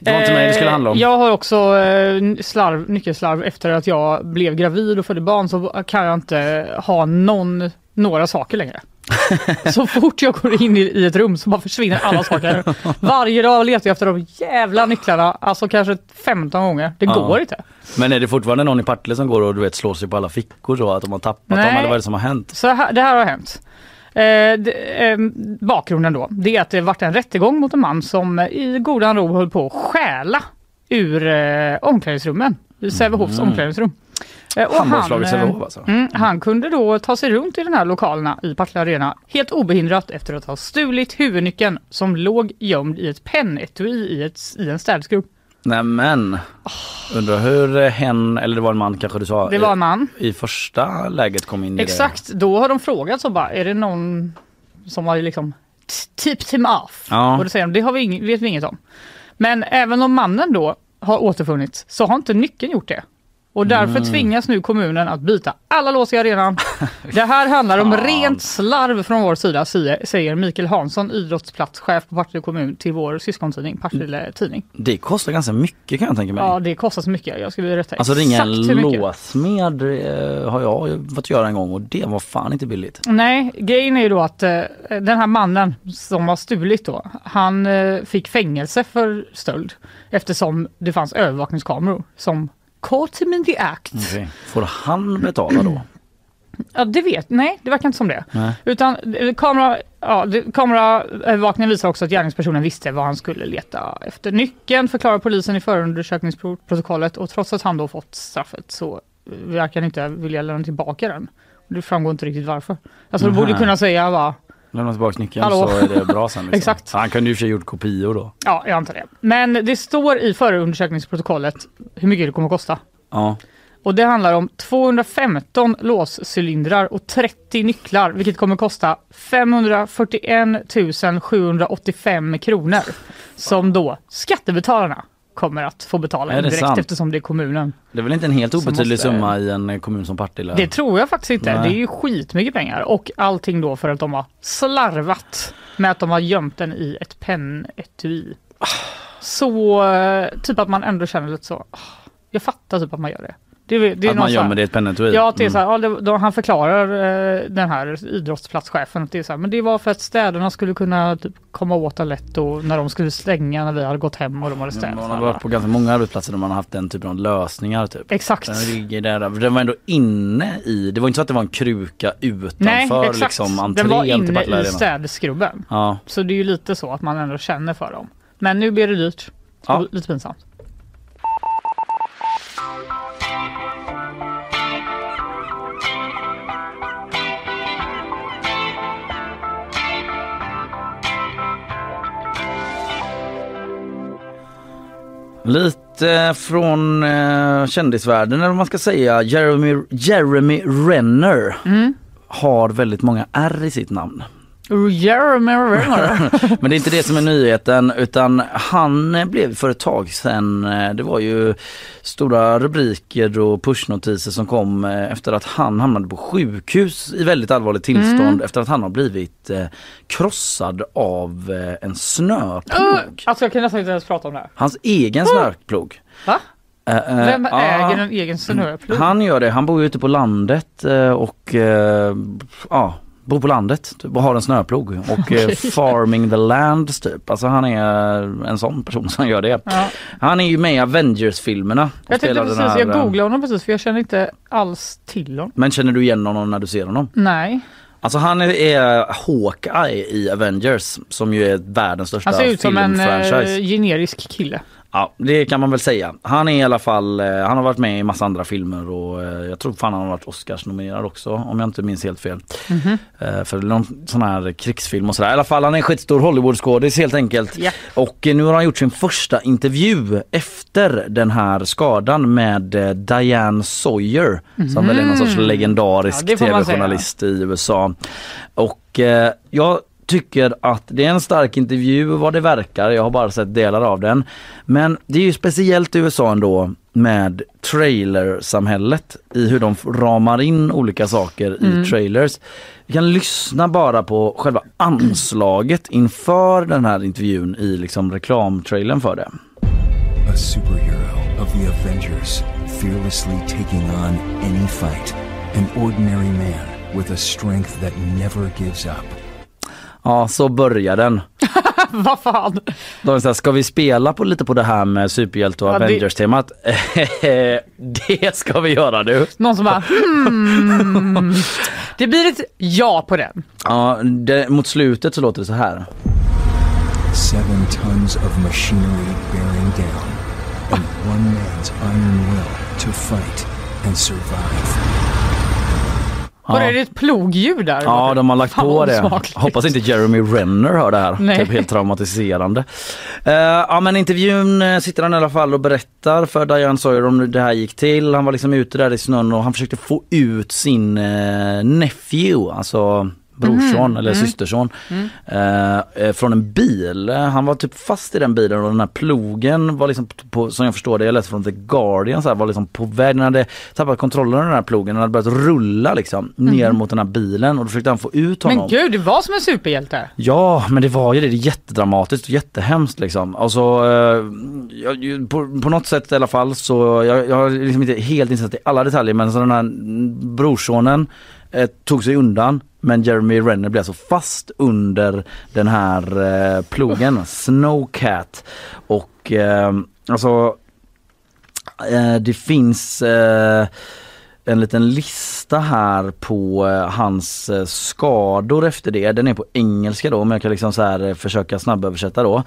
Det var inte mig det skulle handla om. Eh, Jag har också eh, slarv, nyckelslarv efter att jag blev gravid och födde barn så kan jag inte ha någon, några saker längre. [LAUGHS] så fort jag går in i, ett rum så bara försvinner alla saker. [LAUGHS] Varje dag letar jag efter de jävla nycklarna, alltså kanske 15 gånger. Det Ja. går inte. Men är det fortfarande någon i Partille som går och du vet slår sig på alla fickor så att de har tappat dem Nej. eller vad är det som har hänt? Så här, det här har hänt. Eh, eh, bakgrunden då, det är att det varit en rättegång mot en man som i godan ro höll på att stjäla ur eh, omklädningsrummen, i Sävehofs Mm. omklädningsrum. Eh, och Handbollslaget han, eh, Sävehof alltså? Mm, han kunde då ta sig runt i den här lokalerna i Partille Arena helt obehindrat efter att ha stulit huvudnyckeln som låg gömd i ett pennetui i, ett, i en städskrubb. Nämen. Undrar hur hen, eller det var en man kanske du sa, Det var en man. i, i första läget kom in i Exakt, då har de frågat så bara, är det någon som har liksom tipped him off? Ja. Och då säger de, det har vi vet vi inget om. Men även om mannen då har återfunnits så har inte nyckeln gjort det. Och därför Mm. tvingas nu kommunen att byta alla lås i arenan. [LAUGHS] Det här handlar om rent slarv från vår sida, säger- Mikael Hansson, idrottsplatschef på Partille kommun till vår syskontidning, Partille Tidning. det. Kostar ganska mycket kan jag tänka mig. Ja, det kostar så mycket. Jag skulle berätta Alltså ringa en låsmed eh, har jag fått göra en gång och det var fan inte billigt. Nej, grejen är ju då att eh, den här mannen som har stulit då, han eh, fick fängelse för stöld eftersom det fanns övervakningskameror som caught him in the act. Okej. Får han betala då? [CLEARS THROAT] Ja, det vet, nej, det verkar inte som det. Nej. Utan eh, kamera, ja, kameraövervakningen visar också att gärningspersonen visste vad han skulle leta efter. Nyckeln förklarar polisen i förundersökningsprotokollet och trots att han då fått straffet så eh, verkar han inte vilja lämna tillbaka den. Det framgår inte riktigt varför. Alltså du borde Nähä. kunna säga va, Lämna tillbaka nyckeln Hallå? så är det bra sen. Liksom. [LAUGHS] Exakt. Han kunde ju för sig gjort kopior då. Ja, jag antar det. Men det står i förundersökningsprotokollet hur mycket det kommer att kosta. Ja. Och det handlar om 215 låscylindrar och 30 nycklar, vilket kommer att kosta 541 785 kronor. Som då skattebetalarna kommer att få betala Är direkt sant? eftersom det är kommunen. Det är väl inte en helt obetydlig måste- summa i en eh, kommun som Partille? Det tror jag faktiskt inte. Nej. Det är ju skitmycket pengar och allting då för att de har slarvat med att de har gömt den i ett pennetui. Så eh, typ att man ändå känner lite så. ah, Jag fattar typ att man gör det. Det, det är att någon man så här- gömmer det i ett pennetui? Ja, det är så Mm. här, ja, det, då han förklarar eh, den här idrottsplatschefen att det är så här, men det var för att städerna skulle kunna typ, komma åt och när de skulle stänga när vi hade gått hem och de hade städat. Man har varit på ganska många arbetsplatser där man har haft den typen av lösningar. Typ. Exakt. Den, ligger där, den var ändå inne i, det var inte så att det var en kruka utanför Nej, exakt. liksom, entrén den var inne i städskrubben. Ja. Så det är ju lite så att man ändå känner för dem. Men nu blir det dyrt. Ja. Lite pinsamt. Lite från eh, kändisvärlden eller vad man ska säga. Jeremy, Jeremy Renner Mm. har väldigt många R i sitt namn. [LAUGHS] Men det är inte det som är nyheten utan han blev för ett tag sedan, eh, det var ju stora rubriker och pushnotiser som kom eh, efter att han hamnade på sjukhus i väldigt allvarligt tillstånd Mm. efter att han har blivit eh, krossad av en snöplog. Uh, alltså jag kan nästan inte ens prata om det här. Hans egen snöplog. Va? Vem äger en egen snöplog? Han gör det, han bor ju ute på landet och ja, bor på landet typ, och har en snöplog och eh, farming the land typ. Alltså han är en sån person som gör det. Ja. Han är ju med i Avengers-filmerna. Jag tänkte precis, här, jag eh, googlade honom precis för jag känner inte alls till honom. Men känner du igen honom när du ser honom? Nej. Alltså han är, är Hawkeye i Avengers som ju är världens största Han ser ut som en filmfranchise. eh, generisk kille. Ja, det kan man väl säga. Han är i alla fall, eh, han har varit med i massa andra filmer och eh, jag tror fan han har varit Oscars-nominerad också om jag inte minns helt fel. Mhm. Eh, För någon sån här krigsfilm och sådär. I alla fall han är en skitstor Hollywoodskådis helt enkelt. Ja. Och nu har han gjort sin första intervju efter den här skadan med Diane Sawyer som väl är någon sorts Mhm. legendarisk Ja, tv-journalist i USA. Och jag tycker att det är en stark intervju vad det verkar. Jag har bara sett delar av den. Men det är ju speciellt i USA ändå med trailersamhället i hur de ramar in olika saker Mm. i trailers. Vi kan lyssna bara på själva anslaget inför den här intervjun i liksom reklamtrailern för det. A superhero of the Avengers, fearlessly taking on any fight. An ordinary man with a strength that never gives up. Ja, så börjar den. [LAUGHS] Vad fan? De här, ska vi spela på lite på det här med superhjälte och Ja, det- Avengers-temat? [LAUGHS] det ska vi göra du. Någon som bara [LAUGHS] hmm. Det blir ett ja på den. Ja, det, mot slutet så låter det så här. Seven tons of machinery bearing down. And one man's iron will to fight and survive. Var är det ett plogljud där? Ja, de har lagt Fan, på det. Hoppas inte Jeremy Renner hör det här. Nej. Typ helt traumatiserande. Eh, ja men intervjun eh, sitter han i alla fall och berättar för Diane Sawyer om hur det här gick till. Han var liksom ute där i snön och han försökte få ut sin eh, nephew, alltså brorson Mhm, eller mm. systerson Mm. eh, eh, från en bil. Han var typ fast i den bilen och den här plogen var liksom på, som jag förstår det, jag läste från The Guardian så här, var liksom på väg, den hade tappat kontrollen av den här plogen, den hade börjat rulla liksom ner Mhm. mot den här bilen och då försökte han få ut honom. Men gud, det var som en superhjälte. Ja, men det var ju det. Det är jättedramatiskt och jättehemskt liksom. Alltså, eh, på, på något sätt i alla fall så, jag, jag har liksom inte helt insatt i alla detaljer men så den här brorsonen eh, tog sig undan men Jeremy Renner blev alltså fast under den här eh, plogen, Snowcat. Och eh, alltså eh, det finns eh, en liten lista här på eh, hans skador efter det. Den är på engelska då men jag kan liksom så här försöka snabböversätta då.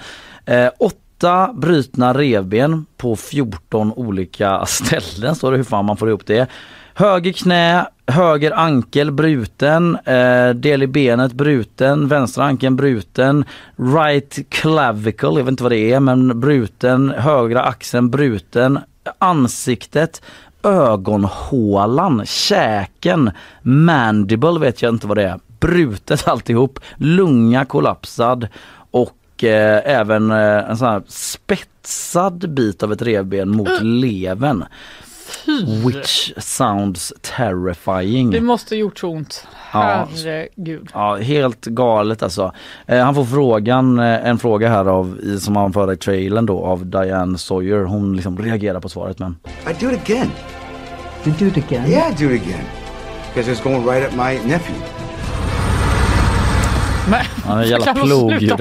Eh, åtta brutna revben på 14 olika [LAUGHS] ställen står det hur fan man får ihop det. Höger knä, höger ankel bruten, eh, del i benet bruten, vänstra ankeln bruten, right clavicle, jag vet inte vad det är men bruten, högra axeln bruten, ansiktet, ögonhålan, käken, mandible vet jag inte vad det är, brutet alltihop, lunga kollapsad och eh, även eh, en sån här spetsad bit av ett revben mot levern. Which sounds terrifying. Det måste gjort så ont. Ja. Herregud. Ja, helt galet alltså. Eh, han får frågan, eh, en fråga här av, i, som han för i trailern då av Diane Sawyer. Hon liksom reagerar på svaret men I do it again. You do it again? Yeah, I do it again. Because it's going right up my nephew. Men, Ja, det jävla ha Plogljud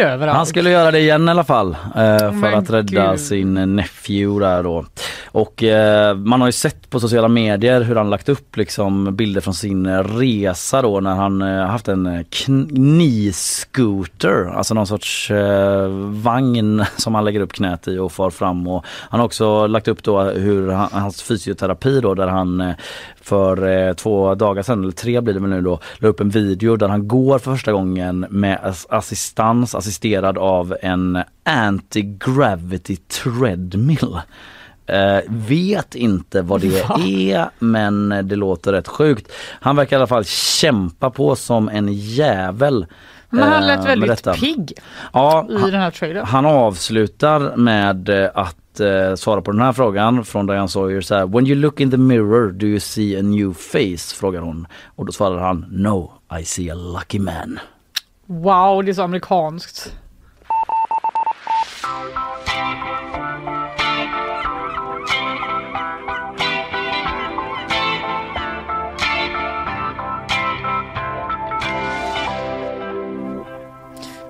överallt. Han skulle göra det igen i alla fall eh, för Men att rädda gud. sin nephew där då. Och eh, man har ju sett på sociala medier hur han lagt upp liksom bilder från sin resa då när han eh, haft en kn- knee-scooter, alltså någon sorts vagn [LAUGHS] som han lägger upp knät i och far fram och han har också lagt upp då hur han, hans fysioterapi då där han för två dagar sedan, eller tre blir det väl nu då, la upp en video där han går för första gången med ass- assistans assisterad av en anti-gravity treadmill. Eh, vet inte vad det är men det låter rätt sjukt. Han verkar i alla fall kämpa på som en jävel. Men han eh, lät med väldigt pigg Ja, i den här trailern. han avslutar med eh, att eh, svara på den här frågan från Diane Sawyer. Så här, When you look in the mirror do you see a new face? frågar hon. Och då svarar han No, I see a lucky man. Wow, det är så amerikanskt.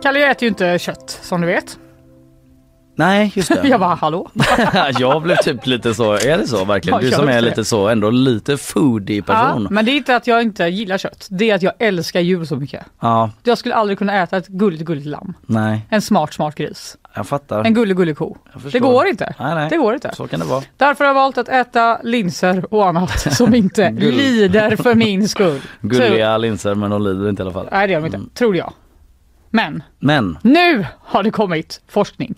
Kalle jag äter ju inte kött som du vet. Nej just det. [LAUGHS] Jag bara hallå? [LAUGHS] jag blev typ lite så, är det så verkligen? Du som är lite så, ändå lite foodie person. Ja, men det är inte att jag inte gillar kött. Det är att jag älskar djur så mycket. Ja, Jag skulle aldrig kunna äta ett gulligt gulligt lamm. nej, En smart smart gris. jag fattar. En gullig gullig ko. Det går inte. Nej, nej. Det går inte. Så kan det vara. Därför har jag valt att äta linser och annat [LAUGHS] som inte lider för min skull. Så, Gulliga linser men de lider inte i alla fall. nej det gör de inte, tror jag. Men Men, nu har det kommit forskning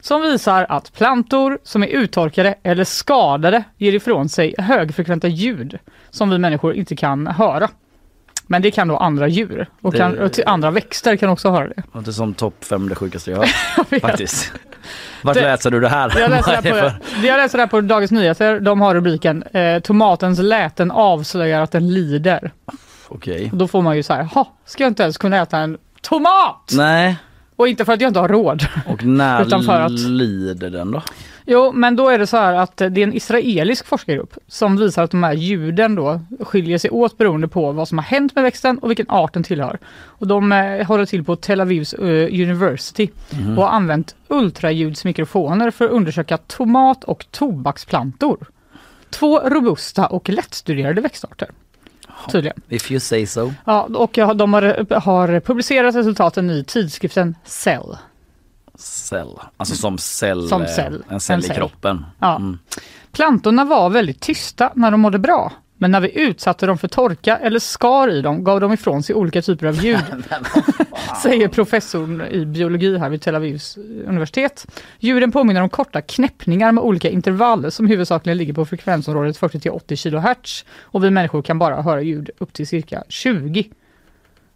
som visar att plantor som är uttorkade eller skadade ger ifrån sig högfrekventa ljud som vi människor inte kan höra. Men det kan då andra djur och, kan, och till andra växter kan också höra det. det låter som topp fem det sjukaste jag hört. [LAUGHS] Faktiskt. Vart Det- läser du det här? Jag läser, det är det här på, jag läser det här på Dagens Nyheter. De har rubriken eh, Tomatens läten avslöjar att den lider. Okej. Då får man ju så här, "Ha, ska jag inte ens kunna äta en tomat? Nej, Och inte för att jag inte har råd. och när [LAUGHS] Utan för att- lider den då? Jo, men då är det så här att det är en israelisk forskargrupp som visar att de här ljuden då skiljer sig åt beroende på vad som har hänt med växten och vilken art den tillhör. Och de eh, håller till på Tel Avivs eh, University Mhm. och har använt ultraljudsmikrofoner för att undersöka tomat och tobaksplantor. Två robusta och lättstuderade växtarter. Tydligen. If you say so. Ja, och de har, har publicerat resultaten i tidskriften Cell. Cell. Alltså som cell. Som eh, cell. En cell En i cell. kroppen. Ja. Mm. Plantorna var väldigt tysta när de mådde bra. Men när vi utsatte dem för torka eller skar i dem gav de ifrån sig olika typer av ljud. [LAUGHS] Säger professorn i biologi här vid Tel Avivs universitet. Ljuden påminner om korta knäppningar med olika intervall som huvudsakligen ligger på frekvensområdet 40 till 80 kHz. Och vi människor kan bara höra ljud upp till cirka 20.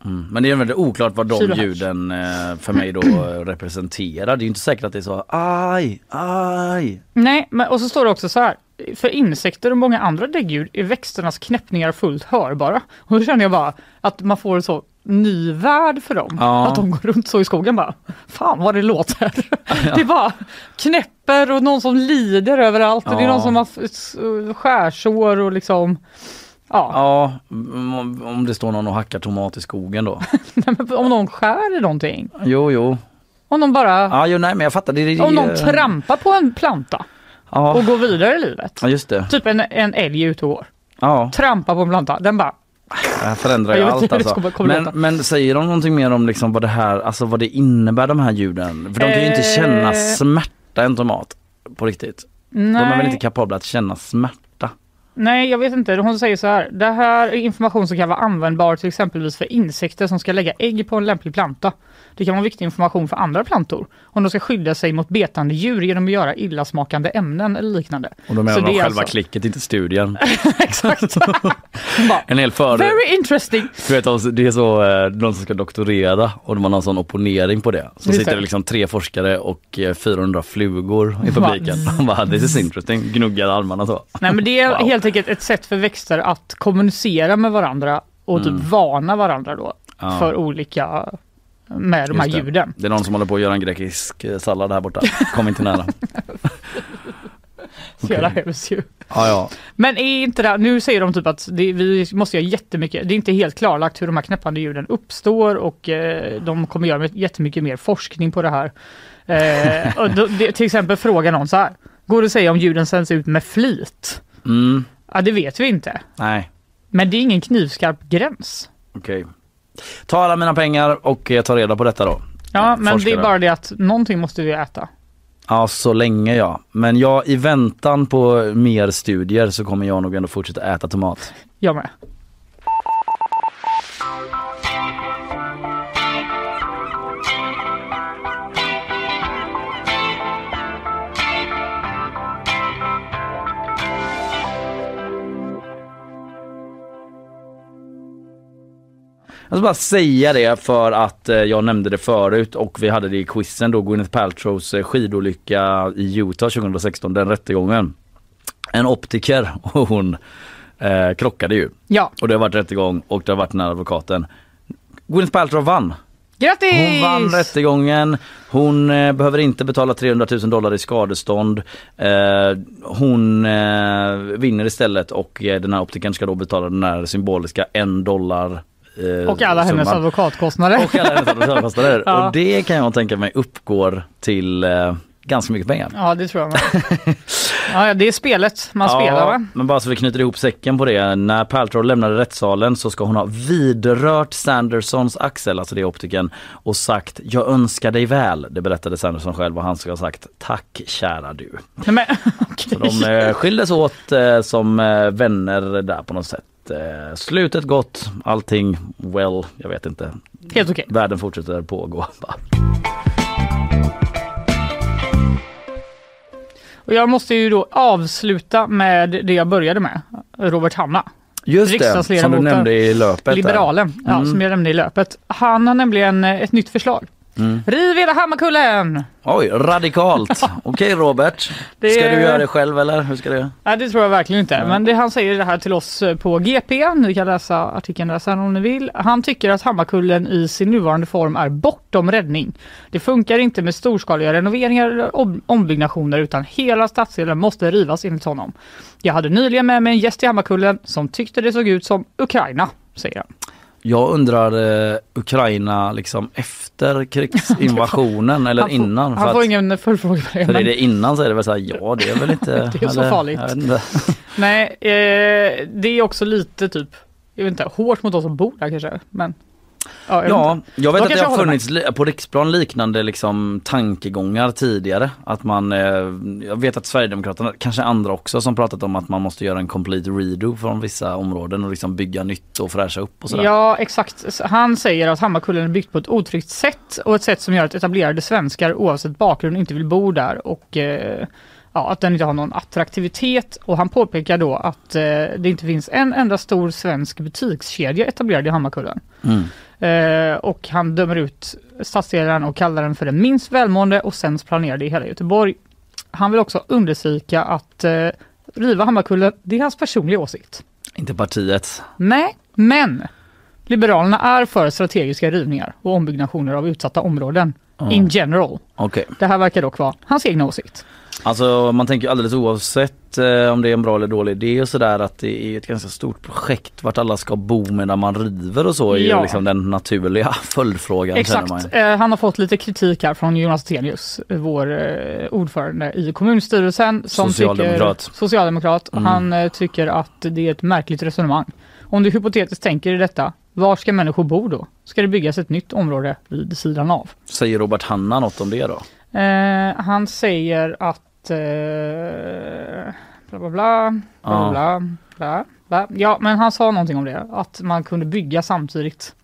Mm. Men det är väldigt oklart vad de Kilohertz. ljuden eh, för mig då eh, [CLEARS THROAT] representerar. Det är inte säkert att det är så aj, aj. Nej, men, och så står det också så här. För insekter och många andra däggdjur är växternas knäppningar fullt hörbara. Och då känner jag bara att man får en så ny värld för dem. Ja. Att de går runt så i skogen bara. Fan vad det låter. [LAUGHS] Det är bara knäpper och någon som lider överallt. Och det är Ja. någon som har skärsår och liksom Ja, Ja, om, det står någon och hackar tomat i skogen då. [LAUGHS] om någon skär i någonting. Jo, jo. Om de bara, Ja, jo, nej men jag fattar. Det, det, om någon trampar på en planta ja. och går vidare i livet. ja, just det. Typ en, en älg ute och går. Ja, Trampar på en planta, den bara det här förändrar ju allt inte alltså. kommer- kommer Men, men säger de någonting mer om liksom vad det här, alltså vad det innebär de här ljuden? För de kan ju inte Eh. känna smärta en tomat på riktigt. De är väl Nej. inte kapabla att känna smärta? Nej, jag vet inte. Hon säger så här. Det här är information som kan vara användbar till exempelvis för insekter som ska lägga ägg på en lämplig planta. Det kan vara viktig information för andra plantor om de ska skydda sig mot betande djur genom att göra illasmakande ämnen eller liknande. Och då menar de det är själva alltså- klicket, inte studien. [LAUGHS] Exakt. [LAUGHS] En hel för... Very interesting. Du vet, alltså, det är så eh, någon som ska doktorera och man har en sån opponering på det. Så Just sitter det. det liksom tre forskare och eh, 400 flugor i publiken. [LAUGHS] Man bara, this is interesting, gnuggar armarna så. Nej, men det är Wow. helt enkelt ett sätt för växter att kommunicera med varandra och typ Mm. varna varandra då Ja. för olika med de här det. ljuden. Det är någon som håller på att göra en grekisk eh, sallad här borta. Kom inte nära. [LAUGHS] Så jävla hemskt ju. Ja, ja. Men är inte det, nu säger de typ att det, vi måste göra jättemycket, det är inte helt klarlagt hur de här knäppande ljuden uppstår och eh, de kommer göra jättemycket mer forskning på det här. Eh, och då, det, till exempel fråga någon så här, går det att säga om ljuden sänds ut med flit? Mm, Ja, det vet vi inte. nej, Men det är ingen knivskarp gräns. okej. Ta alla mina pengar och eh, ta reda på detta då. Ja, men det forskare. är bara det att någonting måste vi äta. Ja, så länge ja. Men jag, i väntan på mer studier så kommer jag nog ändå fortsätta äta tomat. Jag med. Jag ska bara säga det för att eh, jag nämnde det förut och vi hade det i quizen då, Gwyneth Paltrows eh, skidolycka i Utah 2016, den rättegången. En optiker [LAUGHS] och hon eh, krockade ju. Ja, Och det har varit rättegång och det har varit den här advokaten. Gwyneth Paltrow vann. grattis! Hon vann rättegången. Hon eh, behöver inte betala 300 000 dollar i skadestånd. Eh, hon eh, vinner istället och eh, den här optikern ska då betala den här symboliska en dollar eh, Och alla hennes summan. advokatkostnader. Och alla hennes advokatkostnader. [LAUGHS] Ja. Och det kan jag tänka mig uppgår till eh, ganska mycket pengar. Ja, det tror jag. med. ja, ja, det är spelet man spelar va? men bara så vi knyter ihop säcken på det. När Paltrow lämnade rättssalen så ska hon ha vidrört Sandersons axel, alltså det optiken, och sagt jag önskar dig väl. Det berättade Sanderson själv och han ska ha sagt tack kära du. Nej, men, Så de eh, skildes åt eh, som eh, vänner där på något sätt. Eh, slutet gott, allting well, jag vet inte. Helt okej. Världen fortsätter pågå. [LAUGHS] Och jag måste ju då avsluta med det jag började med, Robert Hanna. Just det, som du nämnde i löpet. Liberalen, ja, Mm. som jag nämnde i löpet. Han har nämligen eh, ett nytt förslag. Mm. Riv hela Hammarkullen! Oj, radikalt. [LAUGHS] Okej Robert, Det- ska du göra det själv eller hur ska det? Nej det tror jag verkligen inte. Men det, han säger det här till oss eh, på GP. Ni kan läsa artikeln där sen om ni vill. Han tycker att Hammarkullen i sin nuvarande form är bortom räddning. Det funkar inte med storskaliga renoveringar eller om- ombyggnationer utan hela stadsdelen måste rivas enligt honom. Jag hade nyligen med mig en gäst i Hammarkullen som tyckte det såg ut som Ukraina, säger han. Jag undrar eh, Ukraina liksom efter krigsinvasionen [LAUGHS] eller Han får- innan? Han får att- ingen följdfråga. För är det innan så är det väl så här, ja det är väl inte... [LAUGHS] Det är så eller- farligt. vet inte. [LAUGHS] Nej, eh, det är också lite typ, jag vet inte, hårt mot de som bor där kanske. Men, ja, jag Ja, jag vet De att det har med. funnits på riksplan liknande liksom tankegångar tidigare. Att man, eh, jag vet att Sverigedemokraterna, kanske andra också, som pratat om att man måste göra en complete redo från vissa områden och liksom bygga nytt och fräscha upp och sådär. Ja, exakt. Han säger att Hammarkullen är byggt på ett otryggt sätt och ett sätt som gör att etablerade svenskar oavsett bakgrund inte vill bo där och eh, ja, att den inte har någon attraktivitet. Och han påpekar då att eh, det inte finns en enda stor svensk butikskedja etablerad i Hammarkullen. Mm. Eh, och han dömer ut stadsdelen och kallar den för den minst välmående och sämst planerade i hela Göteborg. Han vill också understryka att eh, riva Hammarkullen, det är hans personliga åsikt. Inte partiet. Nej, men Liberalerna är för strategiska rivningar och ombyggnationer av utsatta områden Ja. in general. Okej. Det här verkar dock vara hans egna åsikt. Alltså man tänker alldeles oavsett eh, om det är en bra eller dålig idé och sådär att det är ett ganska stort projekt vart alla ska bo medan man river och så är Ja. ju liksom den naturliga [LAUGHS] följdfrågan. Exakt. Eh, han har fått lite kritik här från Jonas Tenius, vår eh, ordförande i kommunstyrelsen. Som Socialdemokrat. Tycker, socialdemokrat. Mm. Han eh, tycker att det är ett märkligt resonemang. Om du hypotetiskt tänker i detta, var ska människor bo då? Ska det byggas ett nytt område vid sidan av? Säger Robert Hanna något om det då? Eh, han säger att eh, bla bla bla, bla, Ja. bla, bla, bla. Ja, men han sa någonting om det, att man kunde bygga samtidigt.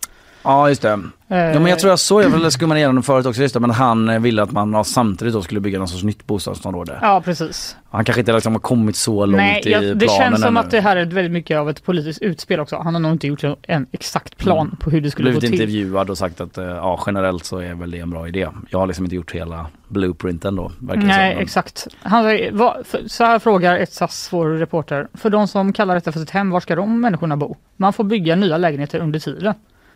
Ja just det. Eh, Ja, men jag tror jag såg, jag väl skummade igenom det förut också, just det, men han eh, ville att man samtidigt då skulle bygga någon sorts nytt bostadsområde. Ja, precis. Han kanske inte liksom har kommit så långt Nej, i jag, planen det känns som ännu. att det här är väldigt mycket av ett politiskt utspel också. Han har nog inte gjort en exakt plan på hur det skulle gå Blivit till. intervjuad och sagt att eh, ja, generellt så är väl det en bra idé. Jag har liksom inte gjort hela blueprinten då. Nej, som, exakt. Han, vad, för, så här frågar ett SAS vår reporter. För de som kallar detta för sitt hem, var ska de människorna bo? Man får bygga nya lägenheter under tiden.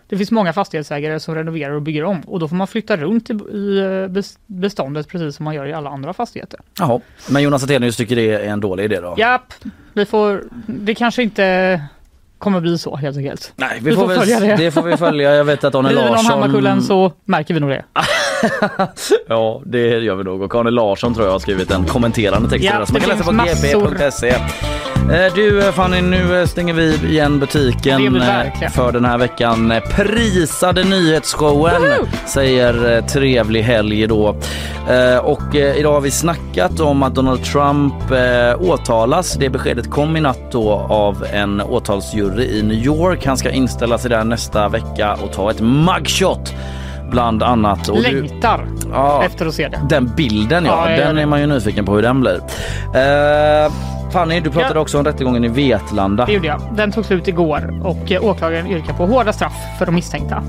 Det finns många fastighetsägare som renoverar och bygger om och då får man flytta runt i, eh, bes- beståndet precis som man gör i alla andra fastigheter. Jaha, men Jonas Attenius tycker det är en dålig idé då? Japp, vi får, det kanske inte kommer bli så helt enkelt. Nej, vi, får, väl, det. får vi följa. Jag vet att Arne Blir det någon Larsson... Hammarkullen så märker vi nog det. [LAUGHS] [LAUGHS] Ja, det gör vi nog. Och Arne Larsson tror jag har skrivit en kommenterande text Ja, det man kan läsa på gp.se. Eh, Du eh, Fanny, nu eh, stänger vi igen butiken för den här veckan. Prisade nyhetsshowen säger eh, trevlig helg då. Och idag har vi snackat om att Donald Trump åtalas. Det beskedet kom i natt då av en åtalsjury i New York. Han ska inställa sig där nästa vecka och ta ett mugshot bland annat. Och du- Längtar Ja. efter att se det. den bilden ja, Ja, den är man ju nyfiken på hur den blir. Eh, Fanny, du pratade Ja. också om rättegången i Vetlanda. Det gjorde jag. Den tog slut igår och eh, åklagaren yrkar på hårda straff för de misstänkta.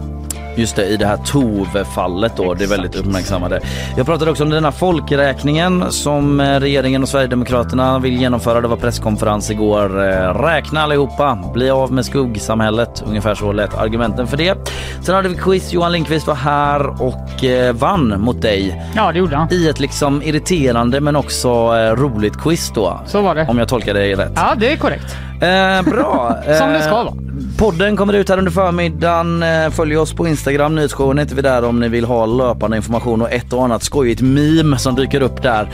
Just det, i det här Tove-fallet då, det är väldigt uppmärksammade. Jag pratade också om den här folkräkningen som eh, regeringen och Sverigedemokraterna vill genomföra. Det var presskonferens igår. Eh, Räkna allihopa, bli av med skuggsamhället. Ungefär så lät argumenten för det. Sen hade vi quiz. Johan Lindqvist var här och eh, vann mot dig. Ja, det gjorde han. I ett liksom irriterande men också roligt quiz då. Så var det. Om jag tolkar dig rätt. Ja, det är korrekt. Eh, bra. [LAUGHS] Som det ska Eh, vara. Podden kommer ut här under förmiddagen. Eh, Följ oss på Instagram, nyhetsshowen heter vi där om ni vill ha löpande information och ett och annat skojigt meme som dyker upp där.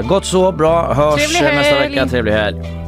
Eh, gott så, bra. Hörs Trevlig nästa helg. vecka. Trevlig helg.